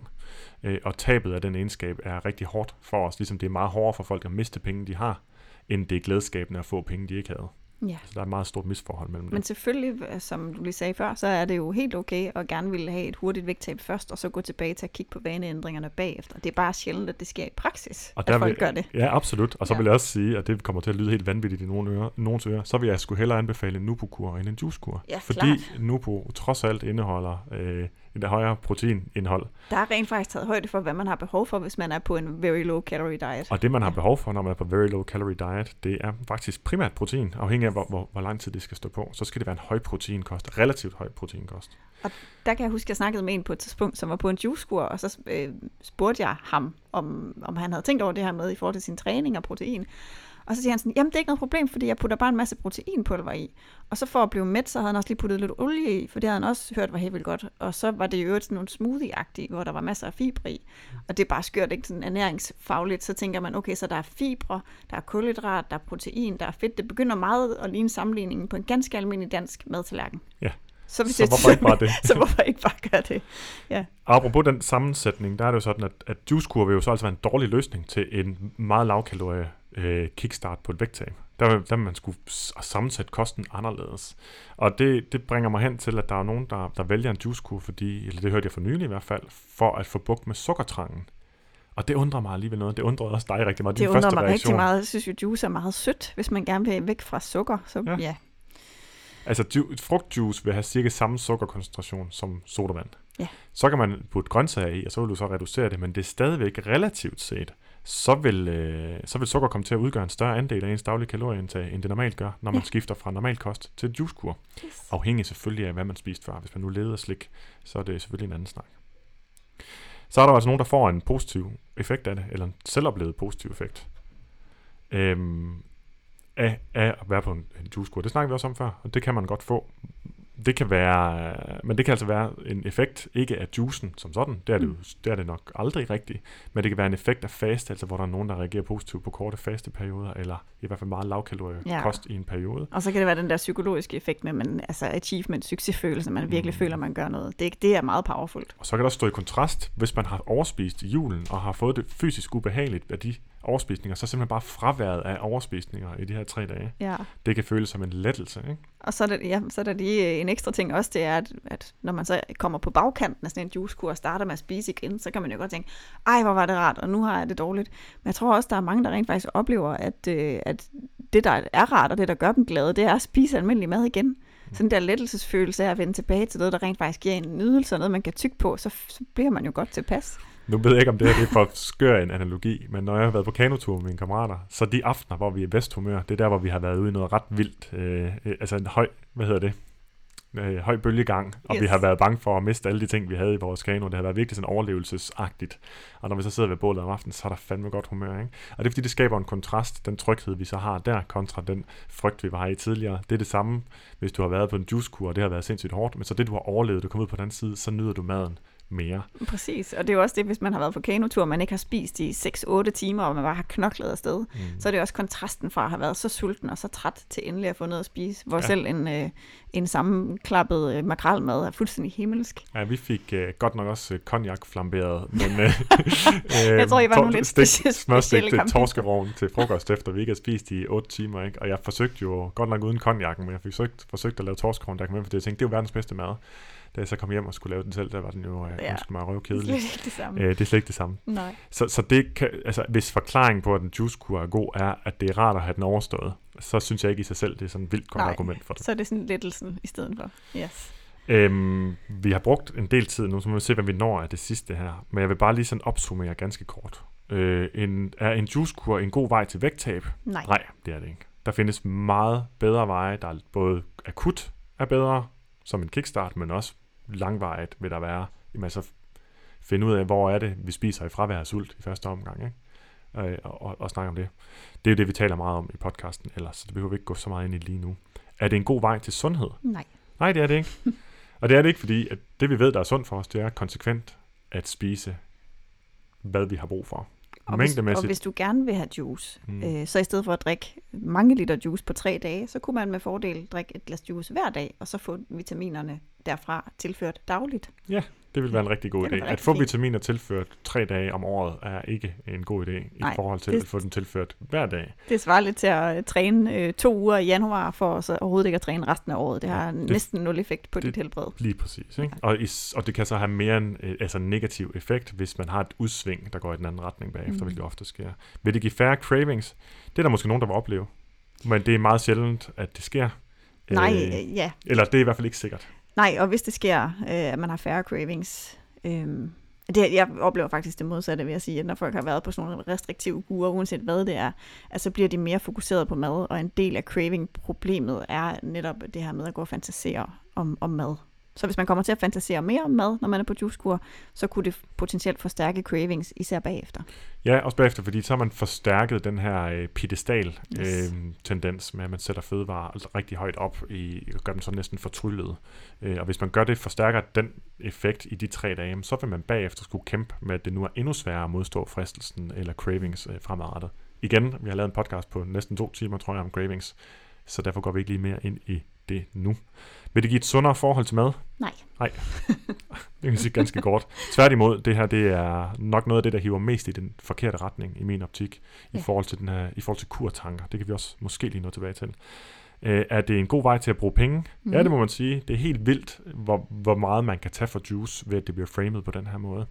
Øh, og tabet af den egenskab er rigtig hårdt for os, ligesom det er meget hårdere for folk at miste penge, de har, end det er glædskabende at få penge, de ikke havde. Ja. Så der er et meget stort misforhold mellem Men det. selvfølgelig, øh, som du lige sagde før, så er det jo helt okay at gerne ville have et hurtigt vægttab først, og så gå tilbage til at kigge på vaneændringerne bagefter. Det er bare sjældent, at det sker i praksis, Og at der folk vil, gør det. Ja, absolut. Og så Ja. vil jeg også sige, at det kommer til at lyde helt vanvittigt i nogle ører, nogens ører, så vil jeg sgu hellere anbefale en Nubo-kur end en juicekur. Ja, fordi klart. Nubo trods alt indeholder øh, et højere proteinindhold. Der er rent faktisk taget højde for, hvad man har behov for, hvis man er på en very low calorie diet. Og det, man har Ja. behov for, når man er på very low calorie diet, det er faktisk primært protein, afhængig af, hvor, hvor, hvor lang tid det skal stå på. Så skal det være en høj proteinkost, relativt høj proteinkost. Der kan jeg huske, at jeg snakkede med en på et tidspunkt, som var på en juicekur, og så øh, spurgte jeg ham, om, om han havde tænkt over det her med i forhold til sin træning og protein. Og så siger han sådan, jamen det er ikke noget problem, fordi jeg putter bare en masse proteinpulver i. Og så for at blive mæt, så havde han også lige puttet lidt olie i, for det havde han også hørt var helt vildt godt. Og så var det i øvrigt sådan nogle smoothie-agtige, hvor der var masser af fibre i. Og det er bare skørt, ikke sådan ernæringsfagligt. Så tænker man, okay, så der er fibre, der er kulhydrat, der er protein, der er fedt. Det begynder meget at ligne sammenligningen på en ganske almindelig dansk madtallerken. Ja. Så, hvis Så hvorfor ikke bare det? så hvorfor ikke bare gøre det? Ja. Apropos den sammensætning, der er det jo sådan, at, at juicekur vil jo så altså være en dårlig løsning til en meget lavkalorie øh, kickstart på et vægttab. Der, der man skulle sammensætte kosten anderledes. Og det, det bringer mig hen til, at der er nogen, der, der vælger en juicekur, fordi, eller det hørte jeg for nylig i hvert fald, for at få bugt med sukkertrangen. Og det undrer mig alligevel noget. Det undrede også dig rigtig meget. Det Din undrer mig reaktion. rigtig meget. Jeg synes jo, juice er meget sødt, hvis man gerne vil væk fra sukker. Så Ja. ja. ja. Altså, ju- frugtjuice vil have cirka samme sukkerkoncentration som sodavand. Ja. Så kan man putte grøntsager i, og så vil du så reducere det, men det er stadigvæk relativt set, så vil, øh, så vil sukker komme til at udgøre en større andel af ens daglige kalorieindtag, end det normalt gør, når man Ja. skifter fra normal kost til juicekur. Yes. Afhængig selvfølgelig af, hvad man spiste før. Hvis man nu leder slik, så er det selvfølgelig en anden snak. Så er der altså nogen, der får en positiv effekt af det, eller en selvoplevet positiv effekt. Øhm, af, af at være på en, en juicekur. Det snakker vi også om før, og det kan man godt få. Det kan være, men det kan altså være en effekt, ikke af juicen som sådan, det er det, jo, det er det nok aldrig rigtigt, men det kan være en effekt af faste, altså hvor der er nogen, der reagerer positivt på korte fasteperioder, eller i hvert fald meget lavkalorie Ja. kost i en periode. Og så kan det være den der psykologiske effekt med, man, altså achievement, succesfølelse, man virkelig Mm. føler, man gør noget. Det, det er meget powerfult. Og så kan også stå i kontrast, hvis man har overspist i julen, og har fået det fysisk ubehageligt af de overspisninger, så simpelthen bare fraværet af overspisninger i de her tre dage. Ja. Det kan føles som en lettelse, ikke? Og så er, der, ja, så er der lige øh, en ekstra ting også, det er, at, at når man så kommer på bagkanten af sådan en juicekur og starter med at spise igen, så kan man jo godt tænke, ej, hvor var det rart, og nu har jeg det dårligt. Men jeg tror også, der er mange, der rent faktisk oplever, at, øh, at det, der er rart, og det, der gør dem glade, det er at spise almindelig mad igen. Sådan der lettelsesfølelse af at vende tilbage til noget, der rent faktisk giver en nydelse, og noget, man kan tygge på, så, så bliver man jo godt tilpas. Nu ved jeg ikke, om det her det er for skør en analogi, men når jeg har været på kanotur med mine kammerater, så de aftener, hvor vi er i vesthumør, det er der, hvor vi har været ude i noget ret vildt. Øh, øh, altså en høj, hvad hedder det? Øh, høj bølgegang, og yes. vi har været bange for at miste alle de ting, vi havde i vores kano. Det har været virkelig sådan overlevelsesagtigt. Og når vi så sidder ved bålet om aftenen, så er der fandme godt humør, ikke? Og det er fordi, det skaber en kontrast, den tryghed, vi så har der, kontra den frygt, vi var i tidligere. Det er det samme, hvis du har været på en juicekur, og det har været sindssygt hårdt, men så det, du har overlevet, du kommer ud på den anden side, så nyder du maden mere. Præcis, og det er jo også det, hvis man har været på kanotur, og man ikke har spist i 6-8 timer, og man bare har knoklet afsted, Mm. så er det også kontrasten fra at have været så sulten og så træt til endelig at få noget at spise, hvor Ja. selv en, øh, en sammenklappet øh, makrelmad er fuldstændig himmelsk. Ja, vi fik øh, godt nok også øh, cognac flamberet, men øh, Jeg tror, I var nogle lidt specielle til camping. torskerovn til frokost, efter vi ikke havde spist i 8 timer, ikke? Og jeg forsøgte jo, godt nok uden cognacken, men jeg fik forsøgt, forsøgt at lave torskerovn, der kom hjem, fordi jeg tænkte, det er jo verdens bedste mad. Da jeg så kom hjem og skulle lave den selv, der var den jo, øh, Ja. mig, Det er røvkedelig. slet ikke det samme. Øh, det er slet ikke det samme. Nej. Så, så det kan, altså, hvis forklaringen på, at en juicekur er god, er, at det er rart at have den overstået, så synes jeg ikke i sig selv, det er sådan et vildt godt Nej. argument for det. Så er det sådan lettelsen i stedet for. Yes. Øhm, vi har brugt en del tid nu, så må vi se, hvad vi når af det sidste her. Men jeg vil bare lige sådan opsummere ganske kort. Øh, en, er en juicekur en god vej til vægttab? Nej. Nej, det er det ikke. Der findes meget bedre veje, der er både akut er bedre, som en kickstart, men også langvarigt vil der være, jamen altså finde ud af, hvor er det, vi spiser i fravær af sult i første omgang, ikke? Øh, og, og, og snakke om det. Det er jo det, vi taler meget om i podcasten, ellers så det behøver vi ikke gå så meget ind i lige nu. Er det en god vej til sundhed? Nej. Nej, det er det ikke. og det er det ikke, fordi at det vi ved, der er sundt for os, det er konsekvent at spise, hvad vi har brug for. Og hvis, og hvis du gerne vil have juice, mm. øh, så i stedet for at drikke mange liter juice på tre dage, så kunne man med fordel drikke et glas juice hver dag, og så få vitaminerne derfra tilført dagligt. Det vil være en rigtig god idé. At få vitaminer tilført tre dage om året er ikke en god idé i Nej, forhold til det- at få den tilført hver dag. Det svarer lidt til at øh, træne øh, to uger i januar, for så overhovedet ikke at træne resten af året. Det har Ja, det- næsten nul effekt på det- dit helbred. Lige præcis. Ikke? Og, is, og det kan så have mere en øh, altså negativ effekt, hvis man har et udsving, der går i den anden retning bagefter, mm. hvilket ofte sker. Vil det give færre cravings? Det er der måske nogen, der vil opleve. Men det er meget sjældent, at det sker. Nej, Øh, øh, ja. eller det er i hvert fald ikke sikkert. Nej, og hvis det sker, øh, at man har færre cravings, øh, det, jeg oplever faktisk det modsatte, vil jeg sige, at når folk har været på sådan nogle restriktive uger, uanset hvad det er, at så bliver de mere fokuseret på mad, og en del af craving-problemet er netop det her med at gå og fantasere om, om mad. Så hvis man kommer til at fantasere mere om mad, når man er på juicekur, så kunne det potentielt forstærke cravings, især bagefter. Ja, også bagefter, fordi så har man forstærket den her øh, pedestal Yes. øh, tendens med, at man sætter fødevarer rigtig højt op i, og gør dem så næsten fortryllede. Øh, og hvis man gør det, forstærker den effekt i de tre dage, så vil man bagefter skulle kæmpe med, at det nu er endnu sværere at modstå fristelsen eller cravings øh, fremadrettet. Igen, vi har lavet en podcast på næsten to timer, tror jeg, om cravings, så derfor går vi ikke lige mere ind i det nu. Vil det give et sundere forhold til mad? Nej. Nej. Det kan jeg sige ganske kort. Tværtimod, det her det er nok noget af det, der hiver mest i den forkerte retning i min optik, i Ja. forhold til den her, i forhold til kurtanker. Det kan vi også måske lige nå tilbage til. Øh, er det en god vej til at bruge penge? Mm. Ja, det må man sige. Det er helt vildt, hvor, hvor meget man kan tage for juice, ved at det bliver framet på den her måde.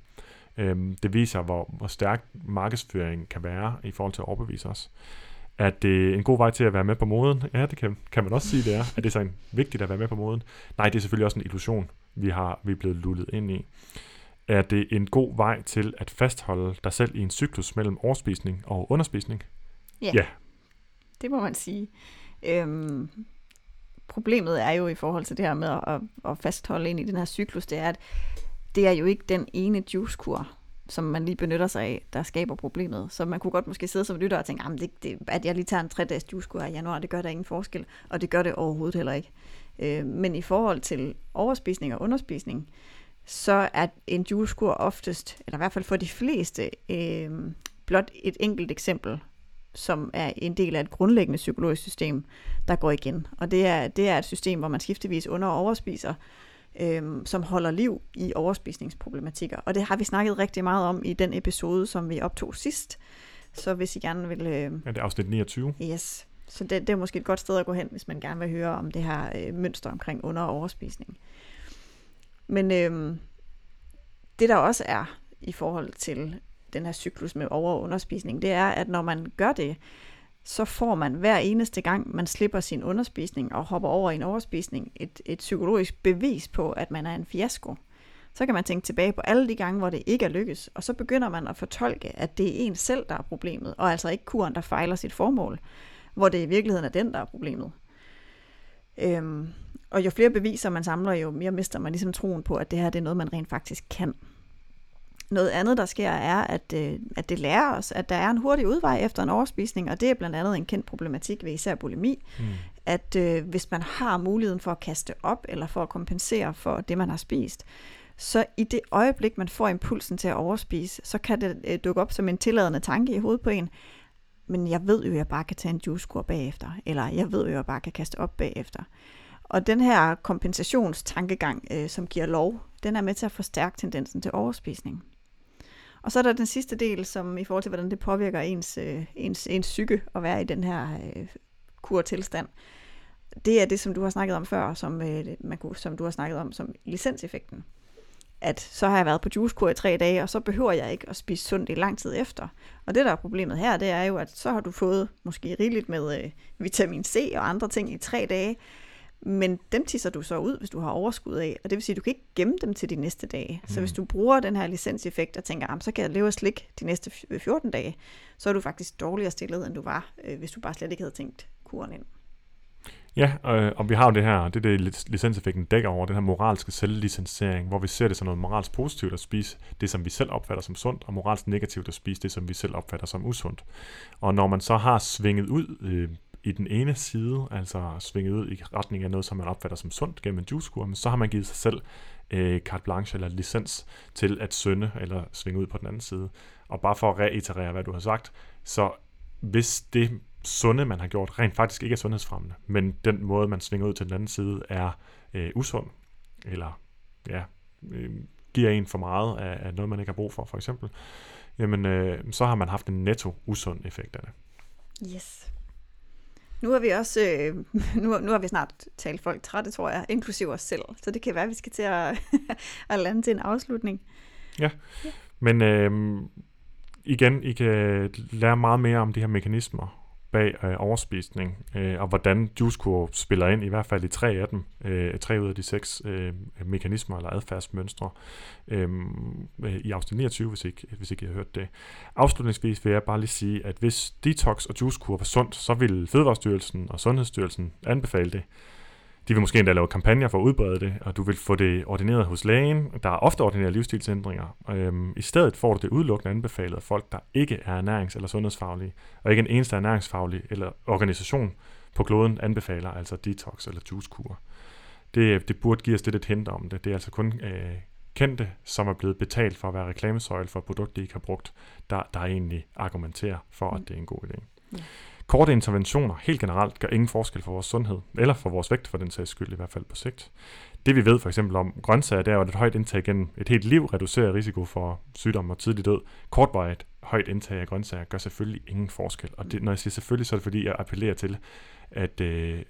Øhm, det viser, hvor, hvor stærk markedsføring kan være i forhold til at overbevise os. Er det en god vej til at være med på moden? Ja, det kan, kan man også sige, det er. Er det så en, vigtigt at være med på moden? Nej, det er selvfølgelig også en illusion, vi, har, vi er blevet lullet ind i. Er det en god vej til at fastholde dig selv i en cyklus mellem overspisning og underspisning? Ja. Ja. Det må man sige. Øhm, problemet er jo i forhold til det her med at, at fastholde ind i den her cyklus, det er, at det er jo ikke den ene juicekur, som man lige benytter sig af, der skaber problemet. Så man kunne godt måske sidde som lytter og tænke, det, det, at jeg lige tager en 3-dages juicekur i januar, det gør der ingen forskel, og det gør det overhovedet heller ikke. Øh, men i forhold til overspisning og underspisning, så er en juicekur oftest, eller i hvert fald for de fleste, øh, blot et enkelt eksempel som er en del af et grundlæggende psykologisk system, der går igen. Og det er, det er et system, hvor man skiftevis under- og overspiser, øhm, som holder liv i overspisningsproblematikker. Og det har vi snakket rigtig meget om i den episode, som vi optog sidst. Så hvis I gerne vil... Øh, Er det afsnit 29? yes. Så det, det er måske et godt sted at gå hen, hvis man gerne vil høre om det her øh, mønster omkring under- og overspisning. Men øhm, det der også er i forhold til den her cyklus med over- og underspisning, det er, at når man gør det, så får man hver eneste gang, man slipper sin underspisning og hopper over i en overspisning, et, et psykologisk bevis på, at man er en fiasko. Så kan man tænke tilbage på alle de gange, hvor det ikke er lykkes, og så begynder man at fortolke, at det er en selv, der er problemet, og altså ikke kuren, der fejler sit formål, hvor det i virkeligheden er den, der er problemet. Øhm, og jo flere beviser man samler, jo mere mister man ligesom troen på, at det her det er noget, man rent faktisk kan. Noget andet, der sker, er, at, øh, at det lærer os, at der er en hurtig udvej efter en overspisning, og det er blandt andet en kendt problematik ved især bulimi, Mm. at øh, hvis man har muligheden for at kaste op, eller for at kompensere for det, man har spist, så i det øjeblik, man får impulsen til at overspise, så kan det øh, dukke op som en tilladende tanke i hovedet på en, men jeg ved jo, at jeg bare kan tage en juicekur bagefter, eller jeg ved jo, at jeg bare kan kaste op bagefter. Og den her kompensationstankegang, øh, som giver lov, den er med til at forstærke tendensen til overspisning. Og så er der den sidste del, som i forhold til, hvordan det påvirker ens, øh, ens, ens psyke at være i den her øh, kurtilstand. Det er det, som du har snakket om før, som, øh, man kunne, som du har snakket om som licenseffekten. At så har jeg været på juicekur i tre dage, og så behøver jeg ikke at spise sundt i lang tid efter. Og det, der er problemet her, det er jo, at så har du fået måske rigeligt med øh, vitamin C og andre ting i tre dage, men dem tisser du så ud, hvis du har overskud af, og det vil sige, at du kan ikke gemme dem til de næste dage. Så Mm. hvis du bruger den her licenseffekt og tænker, "Jamen, så kan jeg leve af slik de næste f- 14 dage, så er du faktisk dårligere stillet, end du var, øh, hvis du bare slet ikke havde tænkt kuren ind. Ja, øh, og vi har jo det her, det er det lic- licenseffekten dækker over, den her moralske selvlicensering, hvor vi ser det som noget moralsk positivt at spise det, som vi selv opfatter som sundt, og moralsk negativt at spise det, som vi selv opfatter som usundt. Og når man så har svinget ud øh, i den ene side, altså svinget ud i retning af noget, som man opfatter som sundt gennem en juicekur, men så har man givet sig selv øh, carte blanche eller licens til at synde eller svinge ud på den anden side. Og bare for at reiterere, hvad du har sagt, så hvis det sunde, man har gjort, rent faktisk ikke er sundhedsfremmende, men den måde, man svinger ud til den anden side, er øh, usund, eller ja, øh, giver en for meget af, af noget, man ikke har brug for, for eksempel, jamen øh, så har man haft en netto usund effekt af det. Yes. Nu har vi også, øh, nu, nu har vi snart talt folk trætte, tror jeg, inklusive os selv. Så det kan være, at vi skal til at, at lande til en afslutning. Ja, ja. men øh, igen, I kan lære meget mere om de her mekanismer bag øh, overspisning, øh, og hvordan juicekurve spiller ind, i hvert fald i tre af dem, øh, tre ud af de seks øh, mekanismer eller adfærdsmønstre, øh, øh i afsnit 29, hvis ikke, hvis ikke I har hørt det. Afslutningsvis vil jeg bare lige sige, at hvis detox og juicekurve var sundt, så ville Fødevarestyrelsen og Sundhedsstyrelsen anbefale det. De vil måske endda lave kampagner for at udbrede det, og du vil få det ordineret hos lægen. Der er ofte ordinære livsstilsændringer. Øhm, I stedet får du det udelukkende anbefalet af folk, der ikke er ernærings- eller sundhedsfaglige, og ikke en eneste ernæringsfaglig eller organisation på kloden anbefaler altså detox eller juicekur. Det, det burde give os lidt et hint om det. Det er altså kun øh, kendte, som er blevet betalt for at være reklamesøjle for et produkt, de ikke har brugt, der, der egentlig argumenterer for, at det er en god idé. Ja. Korte interventioner helt generelt gør ingen forskel for vores sundhed, eller for vores vægt for den sags skyld, i hvert fald på sigt. Det vi ved for eksempel om grøntsager, det er jo, at et højt indtag gennem et helt liv reducerer risiko for sygdom og tidlig død. Kortvarigt højt indtag af grøntsager gør selvfølgelig ingen forskel. Og det, når jeg siger selvfølgelig, så er det fordi, jeg appellerer til, at, øh,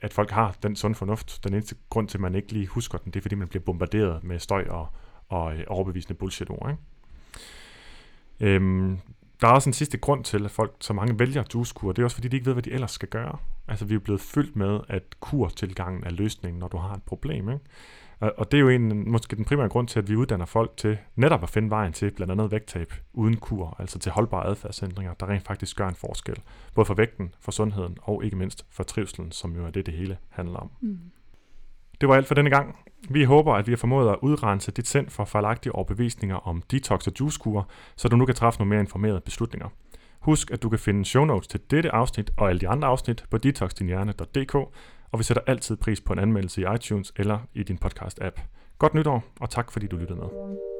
at folk har den sund fornuft. Den eneste grund til, at man ikke lige husker den, det er fordi, man bliver bombarderet med støj og, og øh, overbevisende bullshit-ord. Ikke? Øhm, der er også en sidste grund til, at folk, så mange vælger juicekur. Det er også fordi, de ikke ved, hvad de ellers skal gøre. Altså, vi er blevet fyldt med, at kurtilgangen er løsningen, når du har et problem. Ikke? Og det er jo en, måske den primære grund til, at vi uddanner folk til netop at finde vejen til blandt andet vægttab uden kur, altså til holdbare adfærdsændringer, der rent faktisk gør en forskel. Både for vægten, for sundheden og ikke mindst for trivselen, som jo er det, det hele handler om. Mm. Det var alt for denne gang. Vi håber, at vi har formået at udrense dit sind for fejlagtige overbevisninger om detox og juicekur, så du nu kan træffe nogle mere informerede beslutninger. Husk, at du kan finde show notes til dette afsnit og alle de andre afsnit på detoxdinhjerne.dk, og vi sætter altid pris på en anmeldelse i iTunes eller i din podcast-app. Godt nytår, og tak fordi du lyttede med.